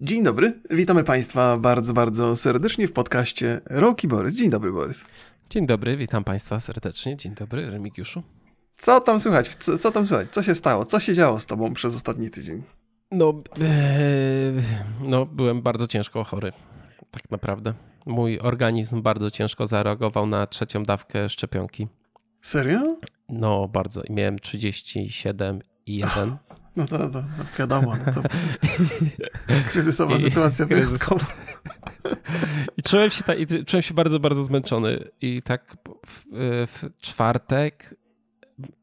Dzień dobry, witamy Państwa bardzo, bardzo serdecznie w podcaście Roki Borys. Dzień dobry, Borys. Dzień dobry, witam Państwa serdecznie. Dzień dobry, Remigiuszu. Co tam słychać? Co, co tam słychać? Co się stało? Co się działo z Tobą przez ostatni tydzień? No, ee, no, byłem bardzo ciężko chory, tak naprawdę. Mój organizm bardzo ciężko zareagował na trzecią dawkę szczepionki. Serio? No, bardzo. I miałem 37 i 1. No to, to, to wiadomo, no to kryzysowa sytuacja wyjątkowa. I czułem się, ta, i czułem się bardzo, bardzo zmęczony. I tak w, w czwartek,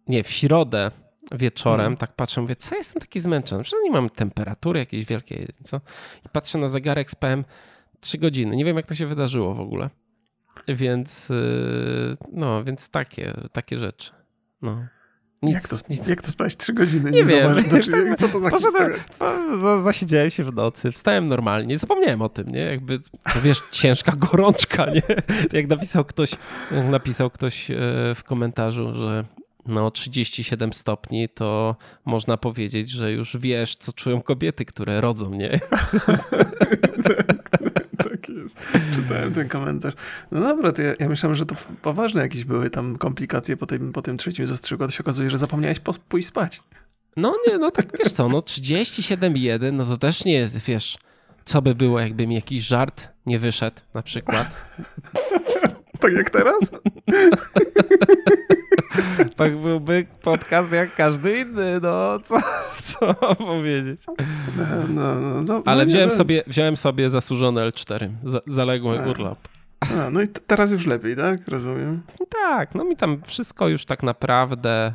nie, w środę wieczorem, hmm. tak patrzę, mówię, co jestem taki zmęczony? Przecież nie mam temperatury jakiejś wielkiej, co? I patrzę na zegarek, spałem 3 godziny. Nie wiem, jak to się wydarzyło w ogóle. Więc, y, no, więc takie, takie rzeczy. No. Nic, jak, to, nic. jak to spać trzy godziny? Nie, nie wiem. Znaczy, co to za Poszedłem, Zasiedziałem się w nocy, wstałem normalnie, zapomniałem o tym, nie? Jakby, to wiesz, ciężka gorączka, nie? Jak napisał ktoś, napisał ktoś e, w komentarzu, że no 37 stopni, to można powiedzieć, że już wiesz, co czują kobiety, które rodzą, nie? jest. Czytałem ten komentarz. No dobra, to ja, ja myślałem, że to poważne jakieś były tam komplikacje po tym, po tym trzecim zastrzyku, a to się okazuje, że zapomniałeś pójść spać. No nie, no tak wiesz co, no 37,1 no to też nie jest, wiesz, co by było, jakby mi jakiś żart nie wyszedł na przykład. tak jak teraz? tak byłby podcast jak każdy inny, no co, co powiedzieć. No, no, no, no Ale wziąłem, sobie, wziąłem sobie zasłużony L4, za, zaległy A. urlop. A, no i teraz już lepiej, tak? Rozumiem. Tak, no mi tam wszystko już tak naprawdę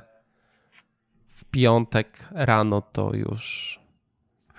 w piątek rano to już...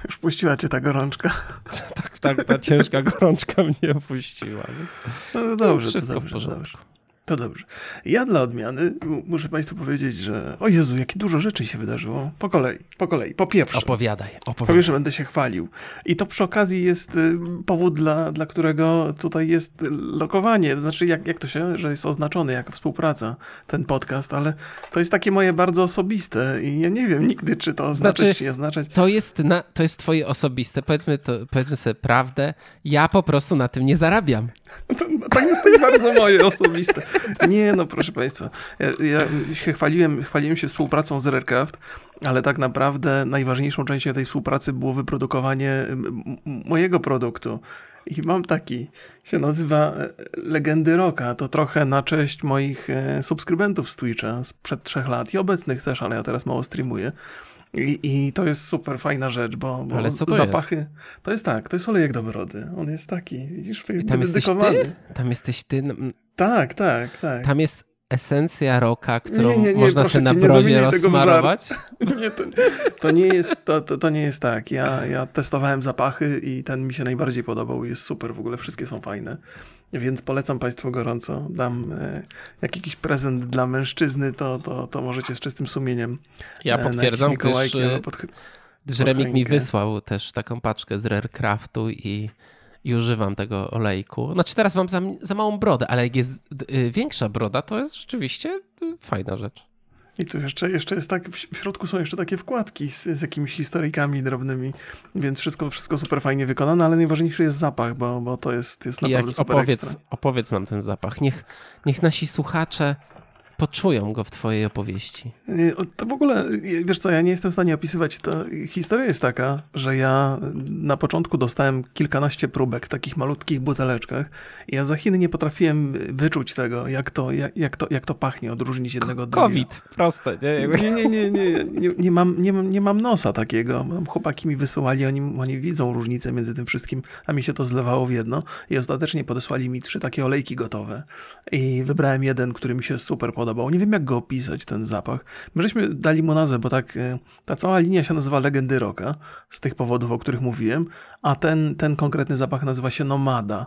Już puściła cię ta gorączka. tak, tak, ta ciężka gorączka mnie opuściła, więc no, dobrze, wszystko dobrze, w porządku. Dobrze. To dobrze. Ja dla odmiany muszę Państwu powiedzieć, że o Jezu, jakie dużo rzeczy się wydarzyło. Po kolei, po kolei. Po pierwsze. Opowiadaj. opowiadaj. Po pierwsze będę się chwalił. I to przy okazji jest y, powód, dla, dla którego tutaj jest lokowanie. To znaczy, jak, jak to się, że jest oznaczony jako współpraca ten podcast, ale to jest takie moje bardzo osobiste i ja nie wiem nigdy, czy to oznaczać, znaczy, nie oznaczać. To jest, na, to jest twoje osobiste. Powiedzmy, to, powiedzmy sobie prawdę. Ja po prostu na tym nie zarabiam. To, to jest tak bardzo moje osobiste. Nie, no proszę Państwa. Ja, ja się chwaliłem, chwaliłem się współpracą z Rarecraft, ale tak naprawdę najważniejszą częścią tej współpracy było wyprodukowanie mojego produktu. I mam taki, się nazywa e, Legendy Rocka. To trochę na cześć moich e, subskrybentów z Twitcha sprzed trzech lat i obecnych też, ale ja teraz mało streamuję. I, I, to jest super fajna rzecz, bo, bo Ale co to zapachy. Jest? To jest tak, to jest olejek dobrody. On jest taki, widzisz, I tam jesteś ty? Tam jesteś ty. No, tak, tak, tak. Tam jest esencja roka, którą nie, nie, nie, można sobie na brodzie rozsmarować? Nie, to, to, nie jest, to, to, to, nie jest tak. Ja, ja testowałem zapachy i ten mi się najbardziej podobał. Jest super, w ogóle wszystkie są fajne. Więc polecam Państwu gorąco. Dam e, jak jakiś prezent dla mężczyzny, to, to, to możecie z czystym sumieniem. Ja e, potwierdzam, gdyż, pod, gdyż Remik mi wysłał też taką paczkę z Rarecraftu i i używam tego olejku. Znaczy teraz mam za, za małą brodę, ale jak jest y, większa broda, to jest rzeczywiście y, fajna rzecz. I tu jeszcze, jeszcze jest tak, w środku są jeszcze takie wkładki z, z jakimiś historyjkami drobnymi, więc wszystko, wszystko super fajnie wykonane, ale najważniejszy jest zapach, bo, bo to jest, jest naprawdę jak, super opowiedz, ekstra. opowiedz nam ten zapach. Niech, niech nasi słuchacze poczują go w twojej opowieści. To w ogóle, wiesz co, ja nie jestem w stanie opisywać. To historia jest taka, że ja na początku dostałem kilkanaście próbek w takich malutkich buteleczkach i ja za Chiny nie potrafiłem wyczuć tego, jak to, jak, jak to, jak to pachnie, odróżnić jednego od drugiego. COVID, proste. Nie, nie, nie, nie, nie, nie, mam, nie, mam, nie mam nosa takiego. Chłopaki mi wysyłali, oni, oni widzą różnicę między tym wszystkim, a mi się to zlewało w jedno i ostatecznie podesłali mi trzy takie olejki gotowe i wybrałem jeden, który mi się super podobał podobał. Nie wiem, jak go opisać, ten zapach. My żeśmy dali mu nazwę, bo tak e, ta cała linia się nazywa Legendy Rocka, z tych powodów, o których mówiłem, a ten, ten konkretny zapach nazywa się Nomada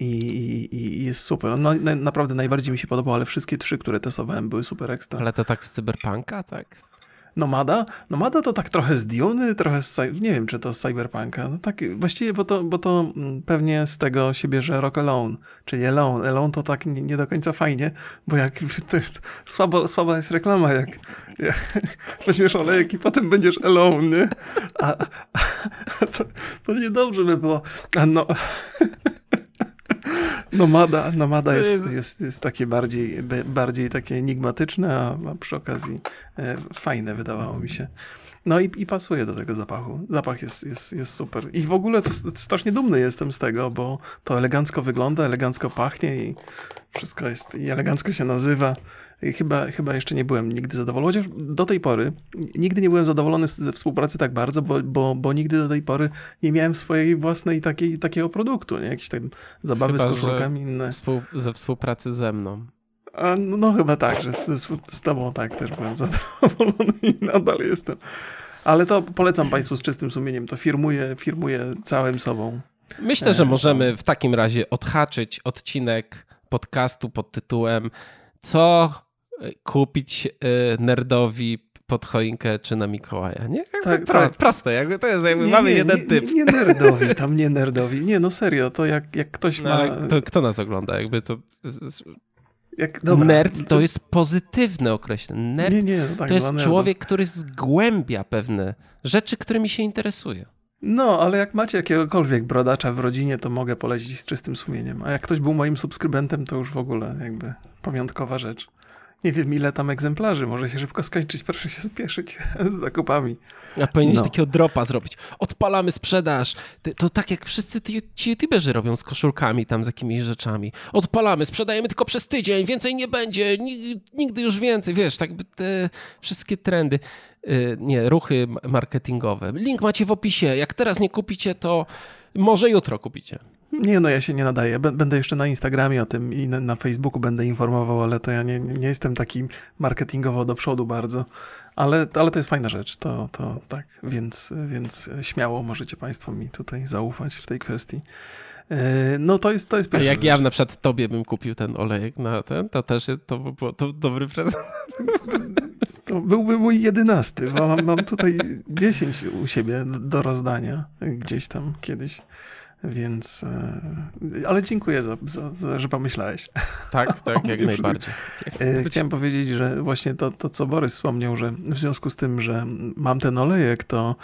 i, i, i jest super. On na, naprawdę najbardziej mi się podobał, ale wszystkie trzy, które testowałem, były super ekstra. Ale to tak z cyberpunka, tak? Nomada? Nomada to tak trochę z Duny, trochę z, nie wiem czy to z Cyberpunka. No tak właściwie, bo to, bo to mm, pewnie z tego się bierze Rock Alone, czyli Alone. Alone to tak nie, nie do końca fajnie, bo jak to jest, słabo, słaba jest reklama, jak, jak weźmiesz olejek i potem będziesz alone, nie? A, a to, to niedobrze by było. A no... Nomada, nomada jest, jest, jest takie bardziej, bardziej takie enigmatyczne, a, przy okazji e, fajne wydawało mi się. No i, i pasuje do tego zapachu. Zapach jest, jest, jest super. I w ogóle to s- strasznie dumny jestem z tego, bo to elegancko wygląda, elegancko pachnie i wszystko jest, i elegancko się nazywa. Chyba, chyba jeszcze nie byłem nigdy zadowolony, chociaż do tej pory nigdy nie byłem zadowolony ze współpracy tak bardzo, bo, bo, bo nigdy do tej pory nie miałem swojej własnej takiej, takiego produktu, nie? Jakieś tam zabawy Chyba, z koszulkami inne. Współ, ze współpracy ze mną. A, no, no chyba tak, że z, z, tobą tak też byłem zadowolony i nadal jestem. Ale to polecam Państwu z czystym sumieniem. To firmuję, firmuję całym sobą. Myślę, że E, możemy w takim razie odhaczyć odcinek podcastu pod tytułem Co kupić e, nerdowi pod choinkę czy na Mikołaja, nie? Tak, pro, tak. Proste, jakby to jest, jakby Nie, mamy nie, jeden nie, typ. Nie, nie nerdowi, tam nie nerdowi. Nie, no serio, to jak, jak ktoś No, ma... to, kto nas ogląda? Jakby to. Jak, dobra, nerd to jest pozytywne określenie. Nerd Nie, nie, no tak, to jest człowiek, który zgłębia pewne rzeczy, którymi się interesuje. No, ale jak macie jakiegokolwiek brodacza w rodzinie, to mogę polecić z czystym sumieniem. A jak ktoś był moim subskrybentem, to już w ogóle jakby pamiątkowa rzecz. Nie wiem, ile tam egzemplarzy, może się szybko skończyć, proszę się spieszyć z zakupami. A powinieneś No. takiego dropa zrobić. Odpalamy sprzedaż. To tak jak wszyscy ci youtuberzy robią z koszulkami tam, z jakimiś rzeczami. Odpalamy, sprzedajemy tylko przez tydzień, więcej nie będzie, ni- nigdy już więcej. Wiesz, tak by te wszystkie trendy, y, nie, ruchy ma- marketingowe. Link macie w opisie. Jak teraz nie kupicie, to może jutro kupicie. Nie, no ja się nie nadaję. Bę- Będę jeszcze na Instagramie o tym i na, Facebooku będę informował, ale to ja nie, nie jestem taki marketingowo do przodu bardzo. Ale, ale to jest fajna rzecz, to, to tak, więc, więc śmiało możecie Państwo mi tutaj zaufać w tej kwestii. E, No to jest, to jest A jak rzecz. ja na przykład tobie bym kupił ten olejek na ten, to też jest, to by było to dobry prezent. To byłby mój jedenasty, bo mam, mam tutaj 10 u siebie do rozdania gdzieś tam kiedyś. Więc, e, ale dziękuję za, za, za że pomyślałeś. Tak, tak, jak najbardziej. E. Chciałem powiedzieć, że właśnie to, to, co Borys wspomniał, że w związku z tym, że mam ten olejek, to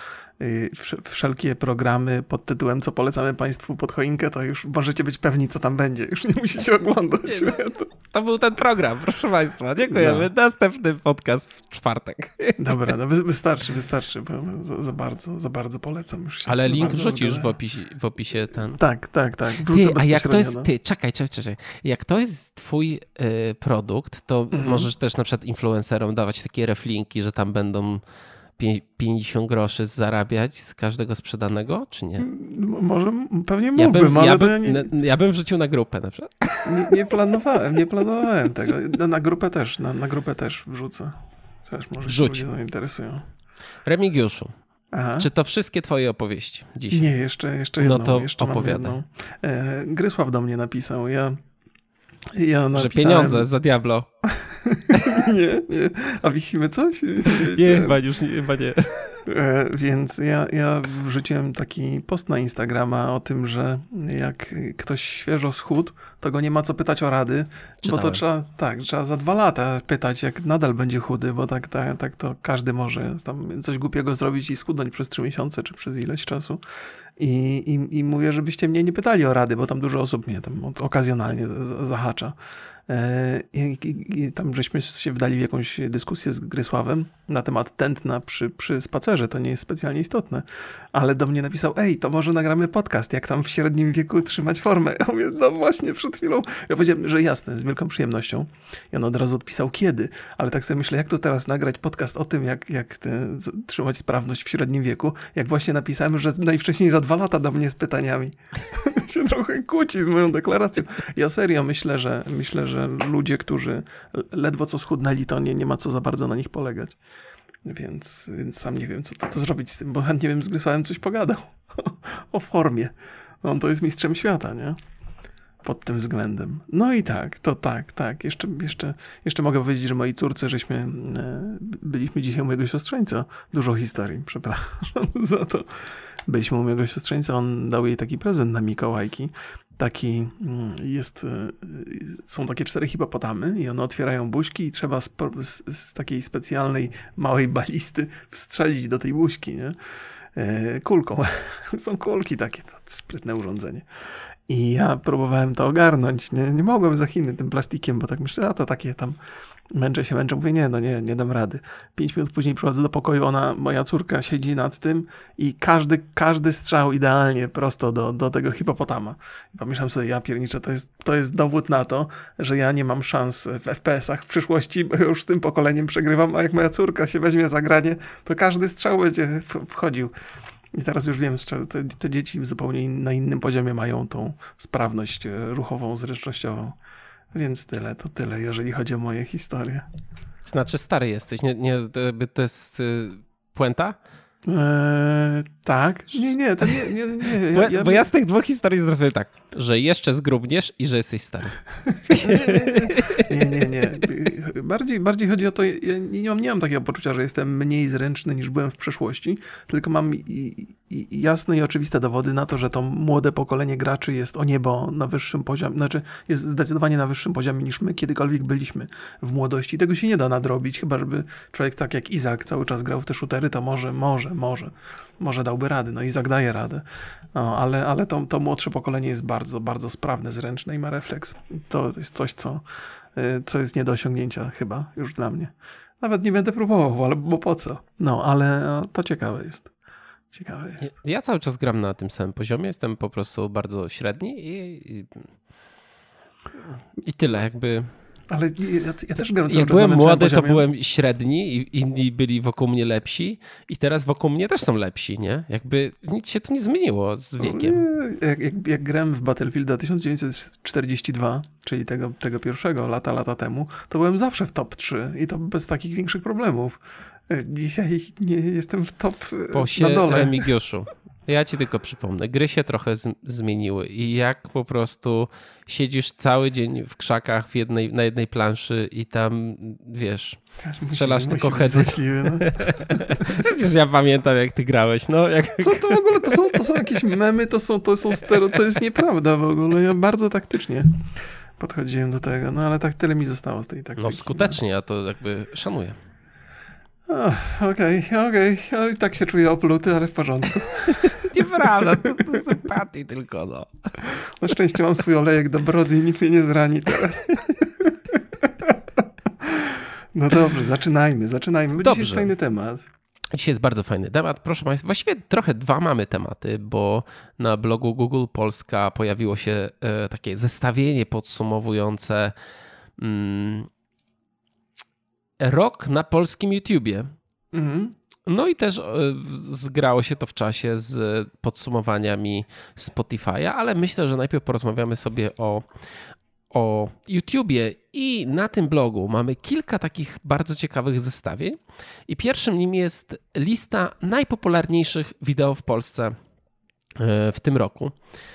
wszelkie programy pod tytułem Co polecamy Państwu pod choinkę, to już możecie być pewni, co tam będzie. Już nie musicie oglądać. Nie, no. To był ten program, proszę Państwa. Dziękujemy. Następny podcast w czwartek. Dobra, no wy, wystarczy, wystarczy, bo za, za bardzo, za bardzo polecam. Już się Ale link wrzucisz w opisie, w opisie ten. Tak, tak, tak. Wrócę Ty, a jak to jest, do- ty, czekaj, czekaj, czekaj. Jak to jest twój y, produkt, to Mhm. możesz też na przykład influencerom dawać takie reflinki, że tam będą 50 groszy zarabiać z każdego sprzedanego, czy nie? Może, pewnie Ja mógłbym, bym, ale ja, ja nie, ja bym wrzucił na grupę na przykład. nie, nie planowałem, nie planowałem tego. Na, na grupę też, na, na grupę też wrzucę. Też może się Wrzuć. ludzie zainteresują. Remigiuszu, Aha. czy to wszystkie twoje opowieści dzisiaj? Nie, jeszcze, jeszcze No jedną. to jeszcze jedną. E, Grysław do mnie napisał. Ja, ja Że napisałem... pieniądze za Diablo. nie, nie. A wisimy coś? Nie, chyba już nie, chyba nie. E, Więc ja, ja wrzuciłem taki post na Instagrama o tym, że jak ktoś świeżo schudł, to go nie ma co pytać o rady, bo to Czytałem. trzeba, tak, trzeba za dwa lata pytać, jak nadal będzie chudy, bo tak, tak, tak to każdy może tam coś głupiego zrobić i schudnąć przez trzy miesiące, czy przez ileś czasu. I, i, I mówię, żebyście mnie nie pytali o rady, bo tam dużo osób mnie tam okazjonalnie zahacza. E, I, i, I tam żeśmy się wdali w jakąś dyskusję z Grysławem na temat tętna przy, przy spacerze. To nie jest specjalnie istotne. Ale do mnie napisał, ej, to może nagramy podcast, jak tam w średnim wieku trzymać formę. Ja mówię, no właśnie, przed chwilą. Ja powiedziałem, że jasne, z wielką przyjemnością. I on od razu odpisał, kiedy. Ale tak sobie myślę, jak to teraz nagrać podcast o tym, jak, jak te, trzymać sprawność w średnim wieku, jak właśnie napisałem, że najwcześniej za dwa lata do mnie z pytaniami. się trochę kłóci z moją deklaracją. Ja serio myślę, że myślę, że ludzie, którzy ledwo co schudnęli, to nie, nie ma co za bardzo na nich polegać. Więc, więc sam nie wiem, co, co to zrobić z tym, bo chętnie bym z Grysławem coś pogadał o formie. On to jest mistrzem świata, nie? pod tym względem. No i tak, to tak, tak. Jeszcze, jeszcze, jeszcze mogę powiedzieć, że mojej córce, żeśmy e, byliśmy dzisiaj u mojego siostrzeńca. Dużo historii, przepraszam za to. Byliśmy u mojego siostrzeńca, on dał jej taki prezent na Mikołajki. Taki mm, jest, e, są takie cztery hipopotamy i one otwierają buźki i trzeba z, z, takiej specjalnej małej balisty wstrzelić do tej buźki, nie? E, kulką. Są kulki takie, to sprytne urządzenie. I ja próbowałem to ogarnąć. Nie, nie mogłem za Chiny tym plastikiem, bo tak myślę, a to takie tam męczę się, męczę. Mówię, nie, no nie, nie dam rady. Pięć minut później przychodzę do pokoju, ona, moja córka siedzi nad tym i każdy, każdy strzał idealnie prosto do, do tego hipopotama. I pomyślałem sobie, ja pierniczę, to jest, to jest dowód na to, że ja nie mam szans w FPS-ach w przyszłości, bo już z tym pokoleniem przegrywam, a jak moja córka się weźmie za granie, to każdy strzał będzie wchodził. I teraz już wiem, te, te dzieci zupełnie na innym poziomie mają tą sprawność e, ruchową, zręcznościową. Więc tyle, to tyle, jeżeli chodzi o moje historie. Znaczy stary jesteś, nie, nie to jest y, puenta? Eee, tak. Nie, nie, to nie. nie, nie. Bo, ja, bo ja z tych dwóch historii zrozumiałem tak, że jeszcze zgrubniesz i że jesteś stary. nie, nie, nie. Bardziej, bardziej chodzi o to, ja nie mam, nie mam takiego poczucia, że jestem mniej zręczny niż byłem w przeszłości, tylko mam i, i jasne i oczywiste dowody na to, że to młode pokolenie graczy jest o niebo na wyższym poziomie, znaczy jest zdecydowanie na wyższym poziomie niż my kiedykolwiek byliśmy w młodości. Tego się nie da nadrobić, chyba żeby człowiek tak jak Izak cały czas grał w te shootery, to może, może, może, może dałby rady. No Izak daje radę, no, ale, ale to, to młodsze pokolenie jest bardzo, bardzo sprawne, zręczne i ma refleks. To jest coś, co, y, co jest nie do osiągnięcia chyba już dla mnie. Nawet nie będę próbował, ale bo po co? No, ale to ciekawe jest. Ciekawe jest. Ja cały czas gram na tym samym poziomie, jestem po prostu bardzo średni i, i, i tyle, jakby ale ja, ja też gram cały Jak byłem młody, to byłem średni i inni byli wokół mnie lepsi i teraz wokół mnie też są lepsi, nie? Jakby nic się tu nie zmieniło z wiekiem. Jak, jak, jak grałem w Battlefielda 1942, czyli tego, tego pierwszego lata, lata temu, to byłem zawsze w top 3 i to bez takich większych problemów. Dzisiaj nie jestem w top Posie na dole. Migiuszu. Ja ci tylko przypomnę, gry się trochę zmieniły i jak po prostu siedzisz cały dzień w krzakach w jednej, na jednej planszy i tam, wiesz, strzelasz musi, tylko heady. No. Przecież ja pamiętam, jak ty grałeś. No, jak... Co to w ogóle? To są, to są jakieś memy, to są, to są stero, to jest nieprawda w ogóle. Ja bardzo taktycznie podchodziłem do tego, no ale tak tyle mi zostało z tej taktyki. No skutecznie, ja to jakby szanuję. Okej, okej. Okay, okay. tak się czuję opluty, ale w porządku. Nieprawda, to, to sympatii tylko, no. Na szczęście mam swój olejek do brody i nikt mnie nie zrani teraz. No dobrze, zaczynajmy, zaczynajmy. Bo Dzisiaj jest fajny temat. Dzisiaj jest bardzo fajny temat. Proszę Państwa, właściwie trochę dwa mamy tematy, bo na blogu Google Polska pojawiło się e, takie zestawienie podsumowujące mm, rok na polskim YouTubie. Mhm. No i też e, zgrało się to w czasie z podsumowaniami Spotify'a, ale myślę, że najpierw porozmawiamy sobie o, o YouTubie i na tym blogu mamy kilka takich bardzo ciekawych zestawień. I pierwszym nim jest lista najpopularniejszych wideo w Polsce e, w tym roku.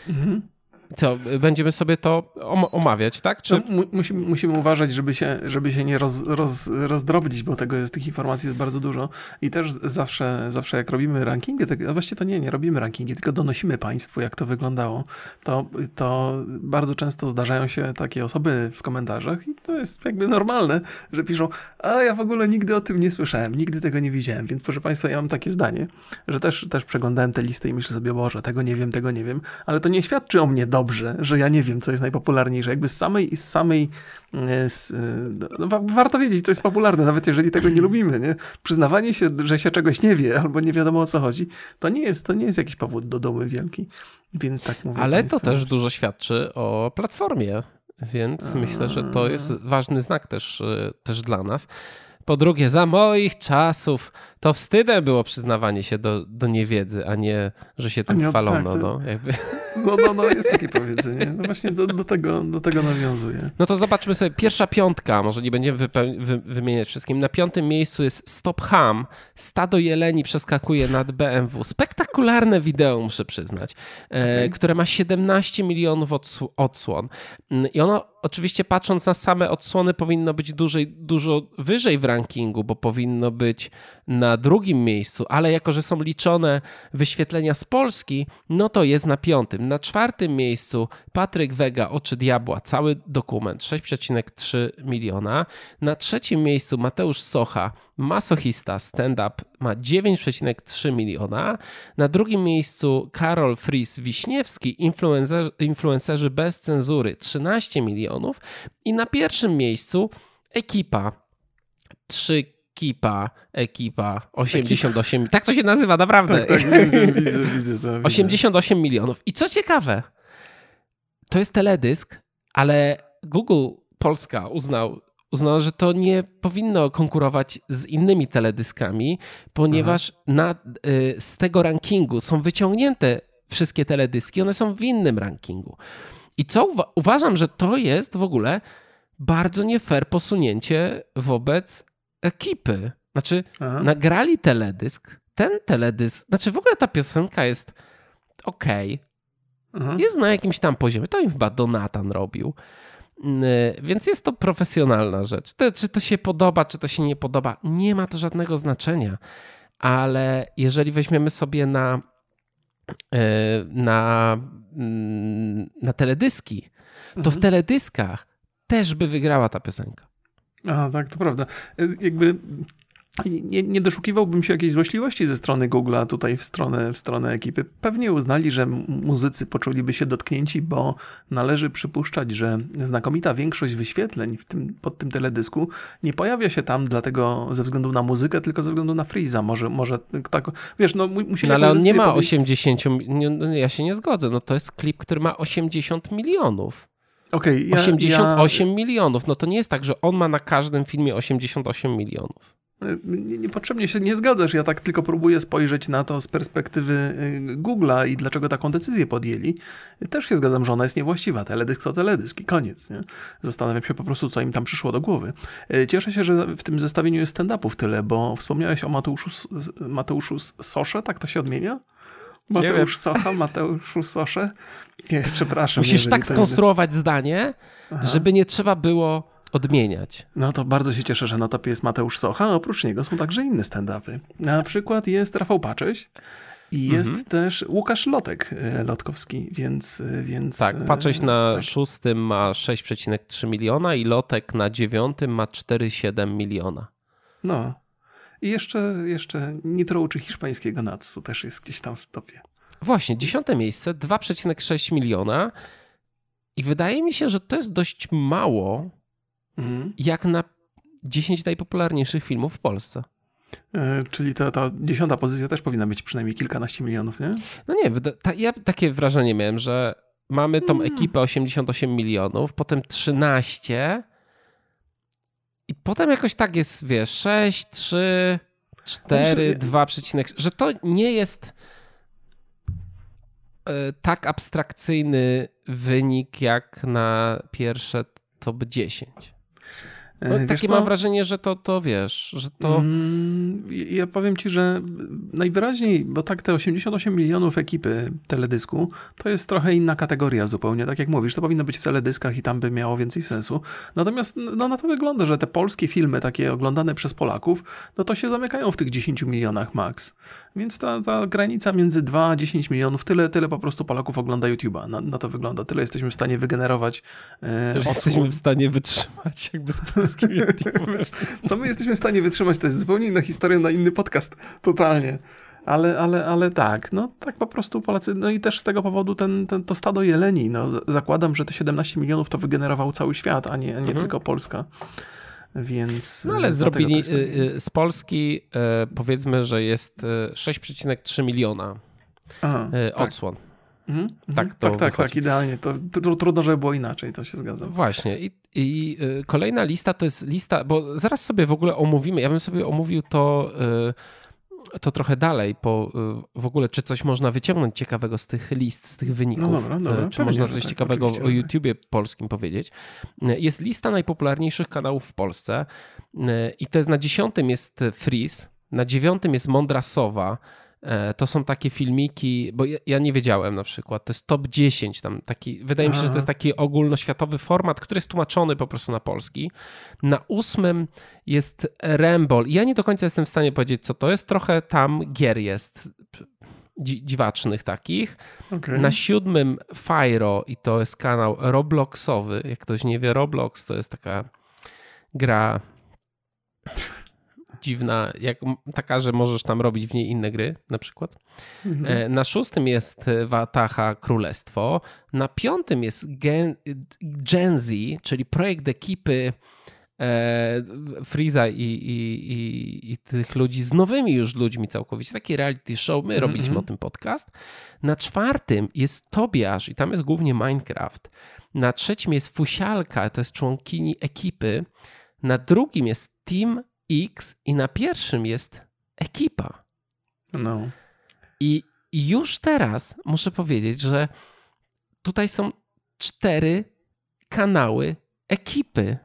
Mhm. Co, będziemy sobie to omawiać, tak? Czy... No, musimy, musimy uważać, żeby się, żeby się nie roz, roz, rozdrobić, bo tego jest, tych informacji jest bardzo dużo. I też zawsze, zawsze jak robimy rankingi, to, no właściwie to nie, nie robimy rankingi, tylko donosimy Państwu, jak to wyglądało. To, to bardzo często zdarzają się takie osoby w komentarzach i to jest jakby normalne, że piszą, a ja w ogóle nigdy o tym nie słyszałem, nigdy tego nie widziałem. Więc proszę Państwa, ja mam takie zdanie, że też, też przeglądałem tę listę i myślę sobie, Boże, tego nie wiem, tego nie wiem, ale to nie świadczy o mnie dobrze dobrze, że ja nie wiem, co jest najpopularniejsze. Jakby z samej, z samej e, z, e, no, warto wiedzieć, co jest popularne, nawet jeżeli tego nie lubimy. Nie? Przyznawanie się, że się czegoś nie wie albo nie wiadomo o co chodzi, to nie jest, to nie jest jakiś powód do domy wielki. Więc tak mówię. Ale to też dużo świadczy o platformie, więc A... myślę, że to jest ważny znak też, e, też dla nas. Po drugie, za moich czasów to wstydem było przyznawanie się do, do niewiedzy, a nie, że się tym nie, chwalono. Tak, no, jakby. No, no, no jest takie powiedzenie. No właśnie do, do, tego, do tego nawiązuje. No to zobaczmy sobie, pierwsza piątka, może nie będziemy wype- wy- wymieniać wszystkim. Na piątym miejscu jest Stop Ham. Stado jeleni przeskakuje nad BMW. Spektakularne wideo, muszę przyznać, e, Okej. które ma 17 milionów odsł- odsłon. Mm, I ono oczywiście patrząc na same odsłony powinno być dużej, dużo wyżej w rankingu, bo powinno być na drugim miejscu, ale jako, że są liczone wyświetlenia z Polski, no to jest na piątym. Na czwartym miejscu Patryk Wega, Oczy Diabła, cały dokument, 6,3 miliona. Na trzecim miejscu Mateusz Socha, Masochista, stand-up, ma 9,3 miliona. Na drugim miejscu Karol Fris Wiśniewski, influencer, influencerzy bez cenzury, 13 milionów. I na pierwszym miejscu ekipa, 3 Kipa, ekipa, 88. Tak to się nazywa, naprawdę. Tak, tak, wiem, widzę, widzę to. Widzę. 88 milionów. I co ciekawe, to jest teledysk, ale Google Polska uznał, uznał, że to nie powinno konkurować z innymi teledyskami, ponieważ na, y, z tego rankingu są wyciągnięte wszystkie teledyski, one są w innym rankingu. I co uwa- uważam, że to jest w ogóle bardzo nie fair posunięcie wobec ekipy. Znaczy, Aha. nagrali teledysk, ten teledysk, znaczy w ogóle ta piosenka jest okej, Aha. jest na jakimś tam poziomie, to im chyba Donatan robił, Mm, więc jest to profesjonalna rzecz. To, czy to się podoba, czy to się nie podoba, nie ma to żadnego znaczenia, ale jeżeli weźmiemy sobie na, e, na, mm, na teledyski, to w Mhm. teledyskach też by wygrała ta piosenka. Aha, tak, to prawda. Y, Jakby nie, nie doszukiwałbym się jakiejś złośliwości ze strony Google'a tutaj w stronę, w stronę ekipy. Pewnie uznali, że muzycy poczuliby się dotknięci, bo należy przypuszczać, że znakomita większość wyświetleń w tym, pod tym teledysku nie pojawia się tam dlatego ze względu na muzykę, tylko ze względu na Freeza. Może, może tak, wiesz, no mu- musieli No ale on nie ma podjąć- 80, nie, no ja się nie zgodzę, no to jest klip, który ma 80 milionów. Okej, ja, 88 milionów, no to nie jest tak, że on ma na każdym filmie 88 milionów. Nie, niepotrzebnie się nie zgadzasz. Ja tak tylko próbuję spojrzeć na to z perspektywy y, Google'a i dlaczego taką decyzję podjęli. Też się zgadzam, że ona jest niewłaściwa. Teledysk to teledysk i koniec. Nie? Zastanawiam się po prostu, co im tam przyszło do głowy. Y, Cieszę się, że w tym zestawieniu jest stand-upów tyle, bo wspomniałeś o Mateuszu, Mateuszu Sosze, tak to się odmienia? Mateusz Socha, Mateuszu Sosze? Nie, przepraszam. Musisz tak to- skonstruować zdanie, Aha. żeby nie trzeba było odmieniać. No to bardzo się cieszę, że na topie jest Mateusz Socha, a oprócz niego są także inne stand-upy. Na przykład jest Rafał Paczyś i jest Mhm. też Łukasz Lotek e, Lotkowski, więc... e, więc Tak, e, patrzeć na tak. szóstym ma 6,3 miliona i Lotek na dziewiątym ma 4,7 miliona. No. I jeszcze, jeszcze Nitro uczy hiszpańskiego Natsu też jest gdzieś tam w topie. Właśnie, dziesiąte miejsce, 2,6 miliona i wydaje mi się, że to jest dość mało Mhm. jak na 10 najpopularniejszych filmów w Polsce. E, czyli ta, ta dziesiąta pozycja też powinna mieć przynajmniej kilkanaście milionów, nie? No nie, ta, ja takie wrażenie miałem, że mamy tą Mm. ekipę 88 milionów, potem 13 i potem jakoś tak jest, wiesz, 6, 3, 4, Znaczy, 2, że to nie jest e, tak abstrakcyjny wynik jak na pierwsze top 10. E, No, wiesz takie co? mam wrażenie, że to, to wiesz, że to... Mm, Ja powiem ci, że najwyraźniej, bo tak te 88 milionów ekipy teledysku, to jest trochę inna kategoria zupełnie. Tak jak mówisz, to powinno być w teledyskach i tam by miało więcej sensu. Natomiast no, na to wygląda, że te polskie filmy, takie oglądane przez Polaków, no to się zamykają w tych 10 milionach max. Więc ta, ta granica między 2 a 10 milionów, tyle, tyle po prostu Polaków ogląda YouTube'a. Na, na to wygląda. Tyle jesteśmy w stanie wygenerować e, jesteśmy w stanie wytrzymać jakby z polskim YouTube'em. Co my jesteśmy w stanie wytrzymać, to jest zupełnie inna historia na inny podcast. Totalnie. Ale, ale, ale tak, no tak po prostu Polacy, no i też z tego powodu ten, ten, to stado jeleni, no zakładam, że te 17 milionów to wygenerował cały świat, a nie, nie Mhm. tylko Polska. Więc. No ale zrobili jest tak- y, y, z Polski y, powiedzmy, że jest y, 6,3 miliona Aha, y, tak. Mhm, mhm. tak to tak, tak, tak, idealnie. To, tr- trudno, żeby było inaczej, to się zgadza. Właśnie. I, i y, kolejna lista to jest lista, bo zaraz sobie w ogóle omówimy, ja bym sobie omówił to to trochę dalej, po y, w ogóle, czy coś można wyciągnąć ciekawego z tych list, z tych wyników, No dobra, dobra, y, czy można coś tak, ciekawego o tak. YouTubie polskim powiedzieć. Y, Jest lista najpopularniejszych kanałów w Polsce y, i to jest na dziesiątym jest Freeze, na dziewiątym jest Mądra Sowa, To są takie filmiki, bo ja, ja nie wiedziałem na przykład, to jest top 10, tam taki, wydaje mi się, że to jest taki ogólnoświatowy format, który jest tłumaczony po prostu na polski. Na ósmym jest Rambol. Ja nie do końca jestem w stanie powiedzieć, co to jest. Trochę tam gier jest dzi- dziwacznych takich. Okej. Na siódmym Fyro i to jest kanał Robloxowy. Jak ktoś nie wie, Roblox to jest taka gra dziwna, jak, taka, że możesz tam robić w niej inne gry na przykład. Mhm. E, Na szóstym jest Wataha Królestwo. Na piątym jest Gen, Gen Z, czyli projekt ekipy e, Freeza i, i, i, i tych ludzi z nowymi już ludźmi całkowicie. Taki reality show. My Mhm, robiliśmy o tym podcast. Na czwartym jest Tobiasz i tam jest głównie Minecraft. Na trzecim jest Fusialka, to jest członkini ekipy. Na drugim jest Team X i na pierwszym jest ekipa. No. I już teraz muszę powiedzieć, że tutaj są cztery kanały ekipy.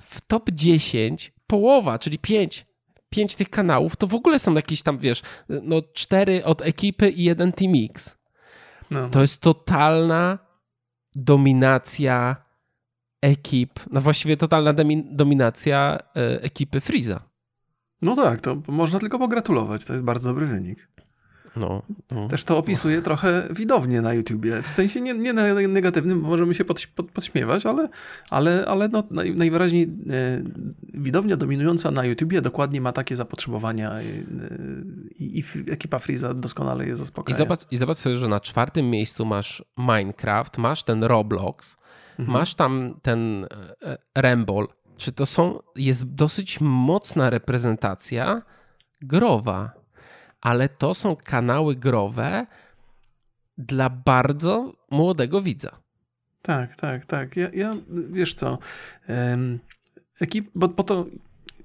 W top 10 połowa, czyli 5, 5 tych kanałów, to w ogóle są jakieś tam, wiesz, no cztery od ekipy i jeden Team X. no. To jest totalna dominacja ekip, no właściwie totalna domi- dominacja e, ekipy Freeza. no tak, to można tylko pogratulować. To jest bardzo dobry wynik. No, no. Też to opisuje trochę widownię na YouTubie. W sensie nie, nie negatywnym, bo możemy się pod, pod, podśmiewać, ale, ale, ale no, naj, najwyraźniej e, widownia dominująca na YouTubie dokładnie ma takie zapotrzebowania e, i, i ekipa Freeza doskonale je I zaspokaja. zobacz, I zobacz sobie, że na czwartym miejscu masz Minecraft, masz ten Roblox, Mhm. masz tam ten e, Rambol. Czy to są, jest dosyć mocna reprezentacja growa, ale to są kanały growe dla bardzo młodego widza. Tak, tak, tak. Ja, ja wiesz co, ekip, bo, bo to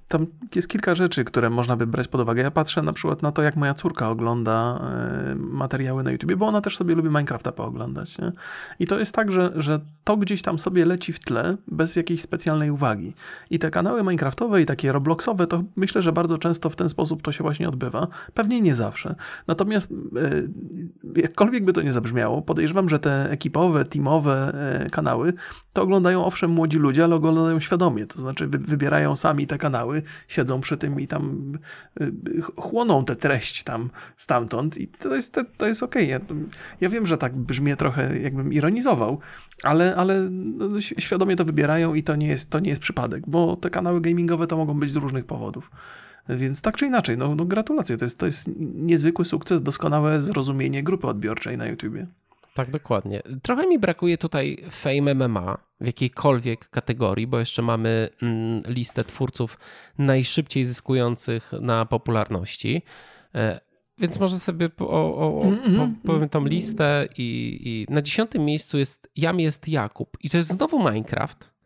tam jest kilka rzeczy, które można by brać pod uwagę. Ja patrzę na przykład na to, jak moja córka ogląda e, materiały na YouTubie, bo ona też sobie lubi Minecrafta pooglądać. Nie? I to jest tak, że, że to gdzieś tam sobie leci w tle, bez jakiejś specjalnej uwagi. I te kanały Minecraftowe i takie Robloxowe, to myślę, że bardzo często w ten sposób to się właśnie odbywa. Pewnie nie zawsze. Natomiast e, jakkolwiek by to nie zabrzmiało, podejrzewam, że te ekipowe, teamowe e, kanały to oglądają owszem młodzi ludzie, ale oglądają świadomie. To znaczy wy, wybierają sami te kanały, siedzą przy tym i tam y, ch- chłoną tę treść tam stamtąd i to jest, to, jest okej. Ja, ja wiem, że tak brzmi trochę jakbym ironizował, ale, ale no, ś- świadomie to wybierają i to nie, jest, to nie jest przypadek, bo te kanały gamingowe to mogą być z różnych powodów. Więc tak czy inaczej, no, no gratulacje. To jest, to jest niezwykły sukces, doskonałe zrozumienie grupy odbiorczej na YouTubie. Tak, dokładnie. Trochę mi brakuje tutaj Fame MMA w jakiejkolwiek kategorii, bo jeszcze mamy mm, listę twórców najszybciej zyskujących na popularności. E, Więc może sobie po, o, o, Mm, po, mm, powiem tą listę i, i na dziesiątym miejscu jest Jam jest Jakub i to jest znowu Minecraft.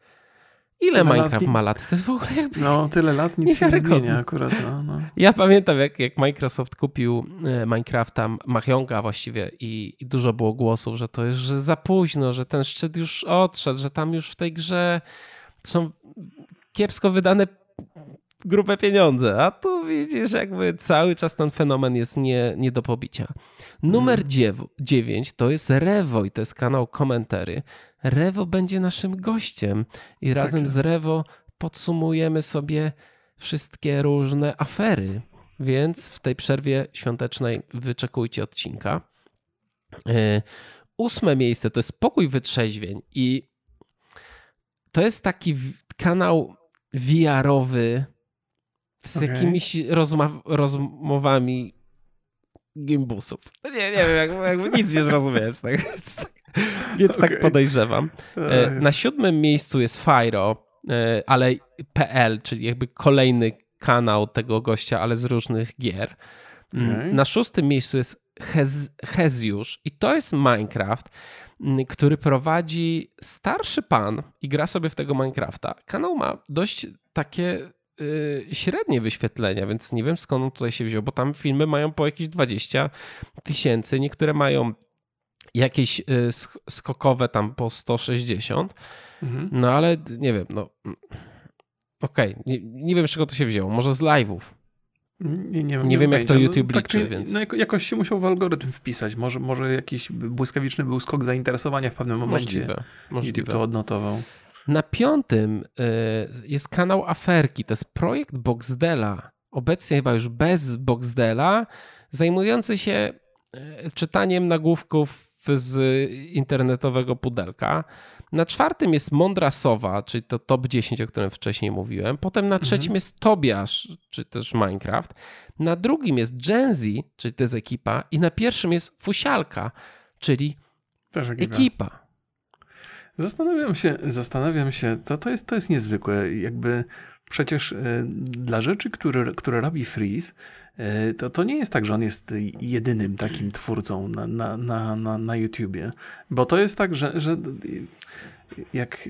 Ile lat Minecraft nie- ma lat? To jest w ogóle jakby... No, tyle lat, nic się nie zmienia akurat. No, no. Ja pamiętam, jak, jak Microsoft kupił e, Minecrafta, Machionga właściwie i, i dużo było głosów, że to jest że za późno, że ten szczyt już odszedł, że tam już w tej grze są kiepsko wydane grube pieniądze, a tu widzisz jakby cały czas ten fenomen jest nie, nie do pobicia. Numer 9 to jest Rewo i to jest kanał Komentary. Rewo będzie naszym gościem i razem z. Rewo podsumujemy sobie wszystkie różne afery, więc w tej przerwie świątecznej wyczekujcie odcinka. E, Ósme miejsce to jest Pokój Wytrzeźwień i to jest taki kanał VR-owy z Okej. jakimiś rozma- rozmowami gimbusów. No Nie, nie wiem, jakby, jakby nic nie zrozumiałem z tego. Więc tak, więc tak podejrzewam. E, Na siódmym miejscu jest Fyro, e, ale PL, czyli jakby kolejny kanał tego gościa, ale z różnych gier. Mm, Okej. Na szóstym miejscu jest Hez, Hezjusz i to jest Minecraft, mm, który prowadzi starszy pan i gra sobie w tego Minecrafta. Kanał ma dość takie średnie wyświetlenia, więc nie wiem skąd on tutaj się wziął, bo tam filmy mają po jakieś 20 tysięcy, niektóre mają jakieś yy, skokowe tam po 160, mhm. no ale nie wiem, no okej, okay. nie, nie wiem z czego to się wzięło, może z live'ów. Nie, nie, nie wiem, jak to YouTube no, liczy, tak, więc... No, jakoś się musiał w algorytm wpisać. Może, może jakiś błyskawiczny był skok zainteresowania w pewnym momencie. Możliwe, możliwe. YouTube to odnotował. Na piątym y, jest kanał Aferki. To jest projekt Boxdela. Obecnie chyba już bez Boxdela, zajmujący się y, czytaniem nagłówków z internetowego pudelka. Na czwartym jest Mądra Sowa, czyli to top 10, o którym wcześniej mówiłem. Potem na trzecim mhm. jest Tobiasz, czy też Minecraft. Na drugim jest Genzy, czyli to jest ekipa. I na pierwszym jest Fusialka, czyli ekipa. ekipa. Zastanawiam się, zastanawiam się, to, to, jest, to jest niezwykłe. Jakby przecież y, dla rzeczy, które, które robi Freeze, y, to, to nie jest tak, że on jest jedynym takim twórcą na, na, na, na, na YouTubie. Bo to jest tak, że, że jak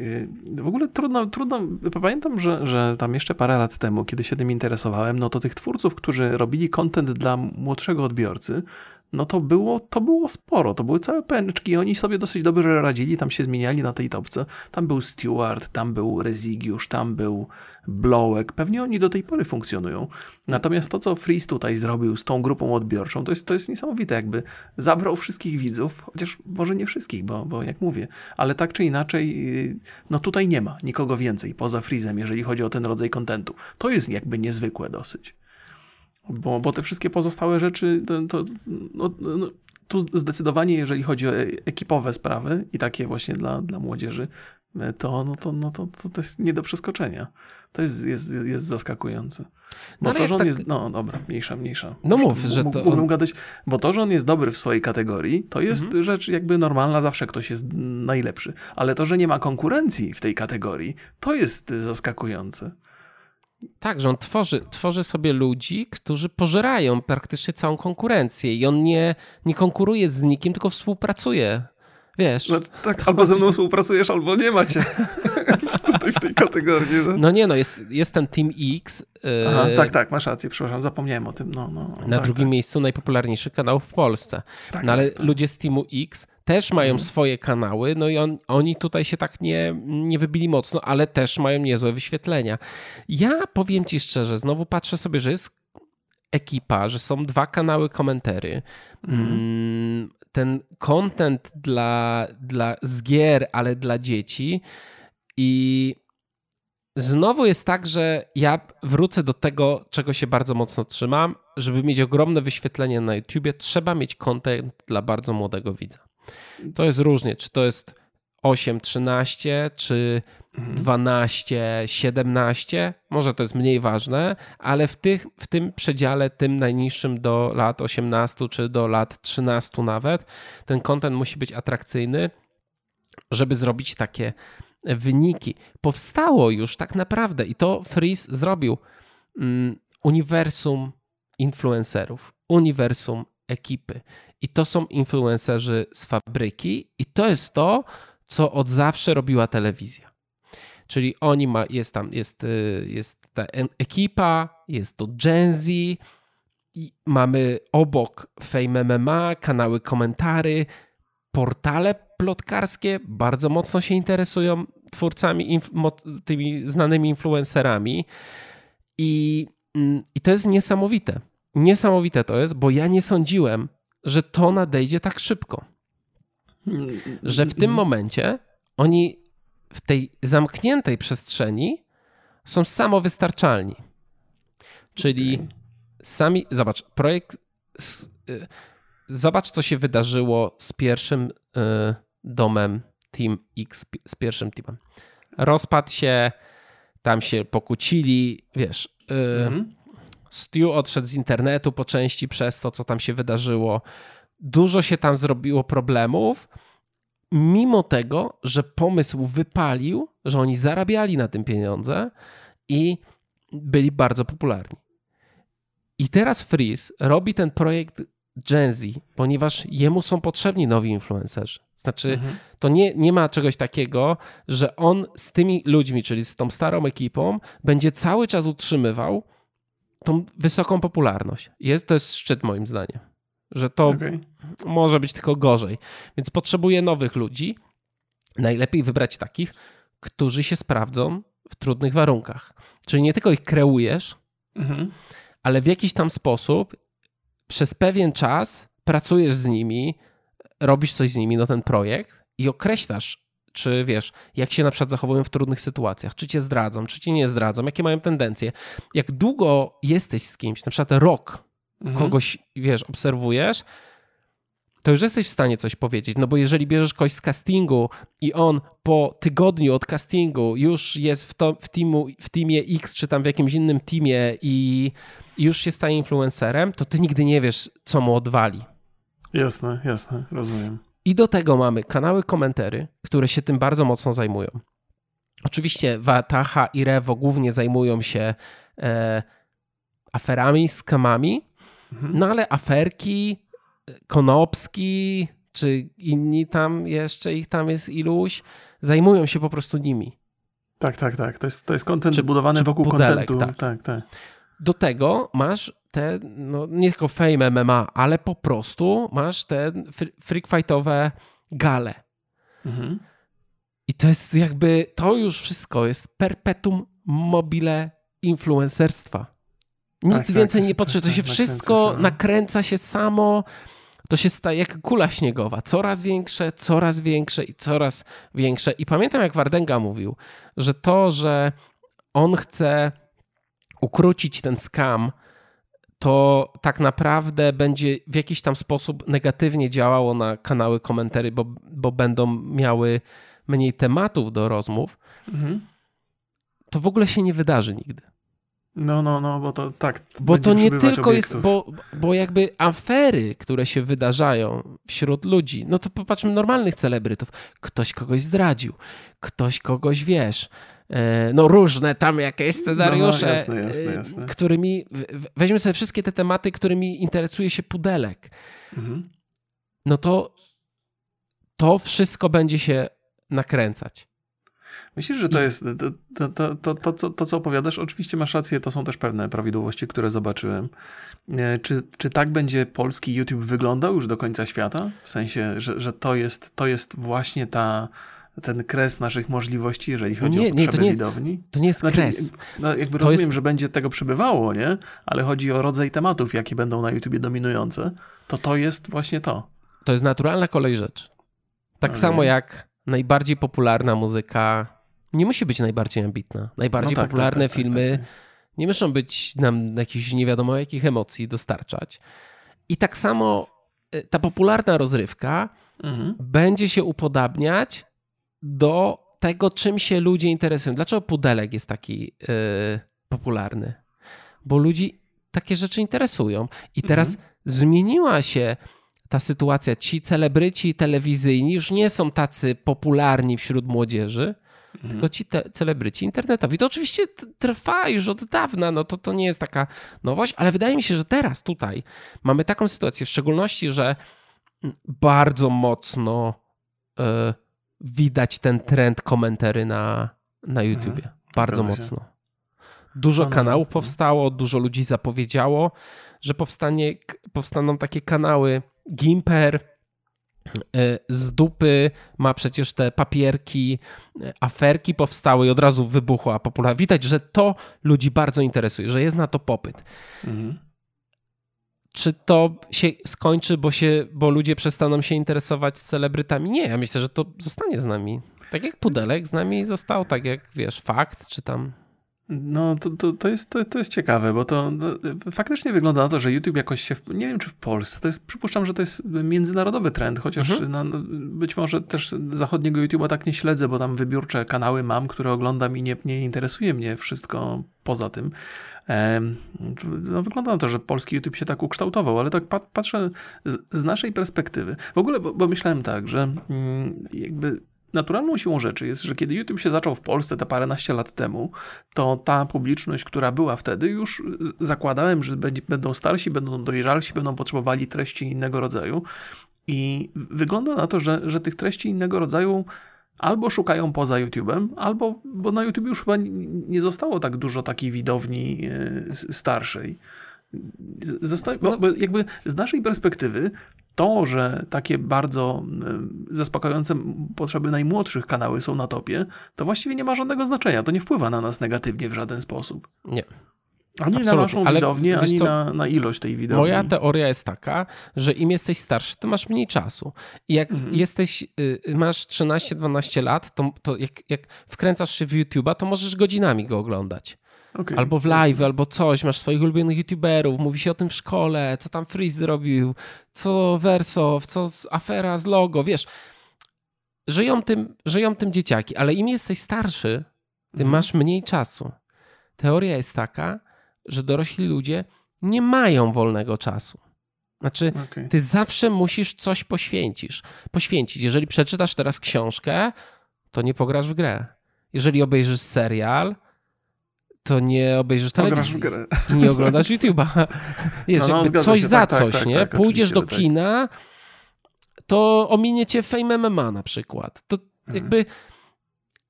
w ogóle trudno, trudno pamiętam, że, że tam jeszcze parę lat temu, kiedy się tym interesowałem, no to tych twórców, którzy robili content dla młodszego odbiorcy, no to było, to było sporo, to były całe pęczki i oni sobie dosyć dobrze radzili, tam się zmieniali na tej topce. Tam był Stewart, tam był Rezigiusz, tam był Blowek, pewnie oni do tej pory funkcjonują. Natomiast to, co Freeze tutaj zrobił z tą grupą odbiorczą, to jest, to jest niesamowite, jakby zabrał wszystkich widzów, chociaż może nie wszystkich, bo, bo jak mówię, ale tak czy inaczej, y, no tutaj nie ma nikogo więcej poza Freezem, jeżeli chodzi o ten rodzaj kontentu. To jest jakby niezwykłe dosyć. Bo, bo te wszystkie pozostałe rzeczy, to, to no, no, tu zdecydowanie, jeżeli chodzi o ekipowe sprawy i takie właśnie dla, dla młodzieży, to, no to, no to, to, to jest nie do przeskoczenia. To jest, jest, jest zaskakujące. Bo no to, że on tak... jest. No dobra, mniejsza, mniejsza. No mów, że to. Mógłbym gadać, bo to, że on jest dobry w swojej kategorii, to jest mhm. rzecz jakby normalna, zawsze ktoś jest najlepszy. Ale to, że nie ma konkurencji w tej kategorii, to jest zaskakujące. Tak, że on tworzy, tworzy sobie ludzi, którzy pożerają praktycznie całą konkurencję i on nie, nie konkuruje z nikim, tylko współpracuje. Wiesz? No, tak, albo ze mną współpracujesz, albo nie macie. Tutaj w tej kategorii. No, no nie, no jest, jest ten Team X. Aha, yy, tak, tak, masz rację, przepraszam, zapomniałem o tym. No, no, na tak, drugim tak. miejscu najpopularniejszy kanał w Polsce. Tak, no ale tak. ludzie z Teamu X też mają mhm. swoje kanały, no i on, oni tutaj się tak nie, nie wybili mocno, ale też mają niezłe wyświetlenia. Ja powiem ci szczerze, znowu patrzę sobie, że jest ekipa, że są dwa kanały komentary. Mhm. Mm, ten content dla, dla z gier, ale dla dzieci i znowu jest tak, że ja wrócę do tego, czego się bardzo mocno trzymam. Żeby mieć ogromne wyświetlenie na YouTubie, trzeba mieć content dla bardzo młodego widza. To jest różnie, czy to jest 8, 13, czy 12, 17, może to jest mniej ważne, ale w, tych, w tym przedziale, tym najniższym do lat 18 czy do lat 13 nawet, ten kontent musi być atrakcyjny, żeby zrobić takie wyniki. Powstało już tak naprawdę i to Freeze zrobił um, uniwersum influencerów, uniwersum ekipy. I to są influencerzy z fabryki, i to jest to, co od zawsze robiła telewizja. Czyli oni ma, jest tam, jest, y, jest ta ekipa, jest to Gen Z, i mamy obok Fame MMA, kanały komentary, portale plotkarskie bardzo mocno się interesują twórcami, tymi znanymi influencerami. I, mm, I to jest niesamowite. Niesamowite to jest, bo ja nie sądziłem, że to nadejdzie tak szybko. Że w tym momencie oni w tej zamkniętej przestrzeni są samowystarczalni. Czyli okay. sami, zobacz, projekt, y, zobacz co się wydarzyło z pierwszym y, domem Team X, z pierwszym teamem. Rozpadł się, tam się pokłócili, wiesz, mm -hmm. Stu odszedł z internetu po części przez to, co tam się wydarzyło. Dużo się tam zrobiło problemów, mimo tego, że pomysł wypalił, że oni zarabiali na tym pieniądze i byli bardzo popularni. I teraz Freeze robi ten projekt Gen Z, ponieważ jemu są potrzebni nowi influencerzy. Znaczy, Mhm. to nie, nie ma czegoś takiego, że on z tymi ludźmi, czyli z tą starą ekipą, będzie cały czas utrzymywał tą wysoką popularność. Jest, to jest szczyt moim zdaniem. Że to Okej. może być tylko gorzej. Więc potrzebuje nowych ludzi. Najlepiej wybrać takich, którzy się sprawdzą w trudnych warunkach. Czyli nie tylko ich kreujesz, Mhm. ale w jakiś tam sposób przez pewien czas pracujesz z nimi, robisz coś z nimi, no ten projekt i określasz, czy wiesz, jak się na przykład zachowują w trudnych sytuacjach, czy cię zdradzą, czy cię nie zdradzą, jakie mają tendencje. Jak długo jesteś z kimś, na przykład rok, Mhm. kogoś, wiesz, obserwujesz, to już jesteś w stanie coś powiedzieć. No bo jeżeli bierzesz kogoś z castingu i on po tygodniu od castingu już jest w, to, w, teamu, w teamie X czy tam w jakimś innym teamie i już się staje influencerem, to ty nigdy nie wiesz, co mu odwali. Jasne, jasne, rozumiem. I do tego mamy kanały komentary, które się tym bardzo mocno zajmują. Oczywiście Wataha i Rewo głównie zajmują się e, aferami, skamami, Mhm. no ale aferki, Konopski, czy inni tam jeszcze, ich tam jest iluś, zajmują się po prostu nimi. Tak, tak, tak. To jest, to jest content Czy- zbudowany czy wokół kontentu. tak. Tak, tak. Do tego masz te, no nie tylko fame MMA, ale po prostu masz te fr- freak fightowe gale. Mhm. I to jest jakby, to już wszystko jest perpetuum mobile influencerstwa. Nic Tak, tak, więcej to nie się- potrzeba. tak, To się tak, wszystko nakręca się, no. nakręca się samo. To się staje jak kula śniegowa. Coraz większe, coraz większe i coraz większe. I pamiętam, jak Wardenga mówił, że to, że on chce ukrócić ten skam, to tak naprawdę będzie w jakiś tam sposób negatywnie działało na kanały komentarzy, bo, bo będą miały mniej tematów do rozmów, Mhm. to w ogóle się nie wydarzy nigdy. No, no, no, bo to tak. Bo to nie tylko jest, obiektów. bo, bo jakby afery, które się wydarzają wśród ludzi, no to popatrzmy normalnych celebrytów. Ktoś kogoś zdradził, ktoś kogoś wiesz. e, No różne tam jakieś scenariusze, No, no, jasne, jasne, e, jasne. którymi, weźmy sobie wszystkie te tematy, którymi interesuje się Pudelek. Mhm. No to to wszystko będzie się nakręcać. Myślisz, że to jest to, to, to, to, co, to, co opowiadasz? Oczywiście masz rację, to są też pewne prawidłowości, które zobaczyłem. E, Czy, czy tak będzie polski YouTube wyglądał już do końca świata? W sensie, że, że to, jest, to jest właśnie ta, ten kres naszych możliwości, jeżeli chodzi nie, o nie, to potrzeby nie widowni? To nie jest Znaczy, kres. no jakby To rozumiem, jest- że będzie tego przybywało, nie? Ale chodzi o rodzaj tematów, jakie będą na YouTubie dominujące. To to jest właśnie to. To jest naturalna kolej rzeczy. Tak Okej. samo jak najbardziej popularna muzyka nie musi być najbardziej ambitna. Najbardziej No tak, popularne tak, tak, tak, filmy tak, tak. nie muszą być nam jakichś nie wiadomo jakich emocji dostarczać. I tak samo y, ta popularna rozrywka Mhm. będzie się upodabniać do tego, czym się ludzie interesują. Dlaczego pudelek jest taki yy, popularny? Bo ludzi takie rzeczy interesują. I teraz zmieniła się ta sytuacja. Ci celebryci telewizyjni już nie są tacy popularni wśród młodzieży, tylko ci te celebryci internetowi. To oczywiście trwa już od dawna, no to, to nie jest taka nowość, ale wydaje mi się, że teraz tutaj mamy taką sytuację, w szczególności, że bardzo mocno e, widać ten trend komentarzy na, na YouTubie. Bardzo Zgadza się. mocno. Dużo No, no, kanałów no. powstało, dużo ludzi zapowiedziało, że powstanie, powstaną takie kanały. Gimper z dupy ma przecież te papierki, e, aferki powstały i od razu wybuchła popularność. Widać, że to ludzi bardzo interesuje, że jest na to popyt. Mhm. Czy to się skończy, bo, się, bo ludzie przestaną się interesować celebrytami? Nie, ja myślę, że to zostanie z nami. Tak jak Pudelek z nami został, tak jak wiesz, fakt, czy tam. No, to, to, to, jest, to, to jest ciekawe, bo to no, faktycznie wygląda na to, że YouTube jakoś się, nie wiem czy w Polsce, to jest, przypuszczam, że to jest międzynarodowy trend, chociaż Mhm. no, no, być może też zachodniego YouTube'a tak nie śledzę, bo tam wybiórcze kanały mam, które oglądam i nie, nie interesuje mnie wszystko poza tym. No, wygląda na to, że polski YouTube się tak ukształtował, ale tak pat, patrzę z, z naszej perspektywy. W ogóle, bo, bo myślałem tak, że mm, jakby naturalną siłą rzeczy jest, że kiedy YouTube się zaczął w Polsce te paręnaście lat temu, to ta publiczność, która była wtedy, już zakładałem, że będą starsi, będą dojrzalsi, będą potrzebowali treści innego rodzaju. I wygląda na to, że, że tych treści innego rodzaju albo szukają poza YouTube'em, albo, bo na YouTube już chyba nie zostało tak dużo takiej widowni e, starszej. Bo, jakby z naszej perspektywy to, że takie bardzo e, zaspokające potrzeby najmłodszych kanały są na topie, to właściwie nie ma żadnego znaczenia. To nie wpływa na nas negatywnie w żaden sposób. Nie. Ani Absolutnie. na naszą widownię, ani na, na, ilość tej widowni. Moja teoria jest taka, że im jesteś starszy, to masz mniej czasu. I jak mhm. jesteś, y, masz 13-12 lat, to, to jak, jak wkręcasz się w YouTube'a, to możesz godzinami go oglądać. Okay, albo w live, albo coś, masz swoich ulubionych youtuberów, mówi się o tym w szkole, co tam Freeze zrobił, co Versow, co z afera z logo, wiesz. Żyją tym, żyją tym dzieciaki, ale im jesteś starszy, tym mhm. masz mniej czasu. Teoria jest taka, że dorośli ludzie nie mają wolnego czasu. Znaczy, okay. ty zawsze musisz coś poświęcić. poświęcić. Jeżeli przeczytasz teraz książkę, to nie pograsz w grę. Jeżeli obejrzysz serial, to nie obejrzysz telewizji. I nie oglądasz YouTube'a. Jest no, no, coś się. za tak, tak coś, tak, nie? Tak, Pójdziesz do tak. kina, to ominie cię Fame MMA na przykład. To mhm. jakby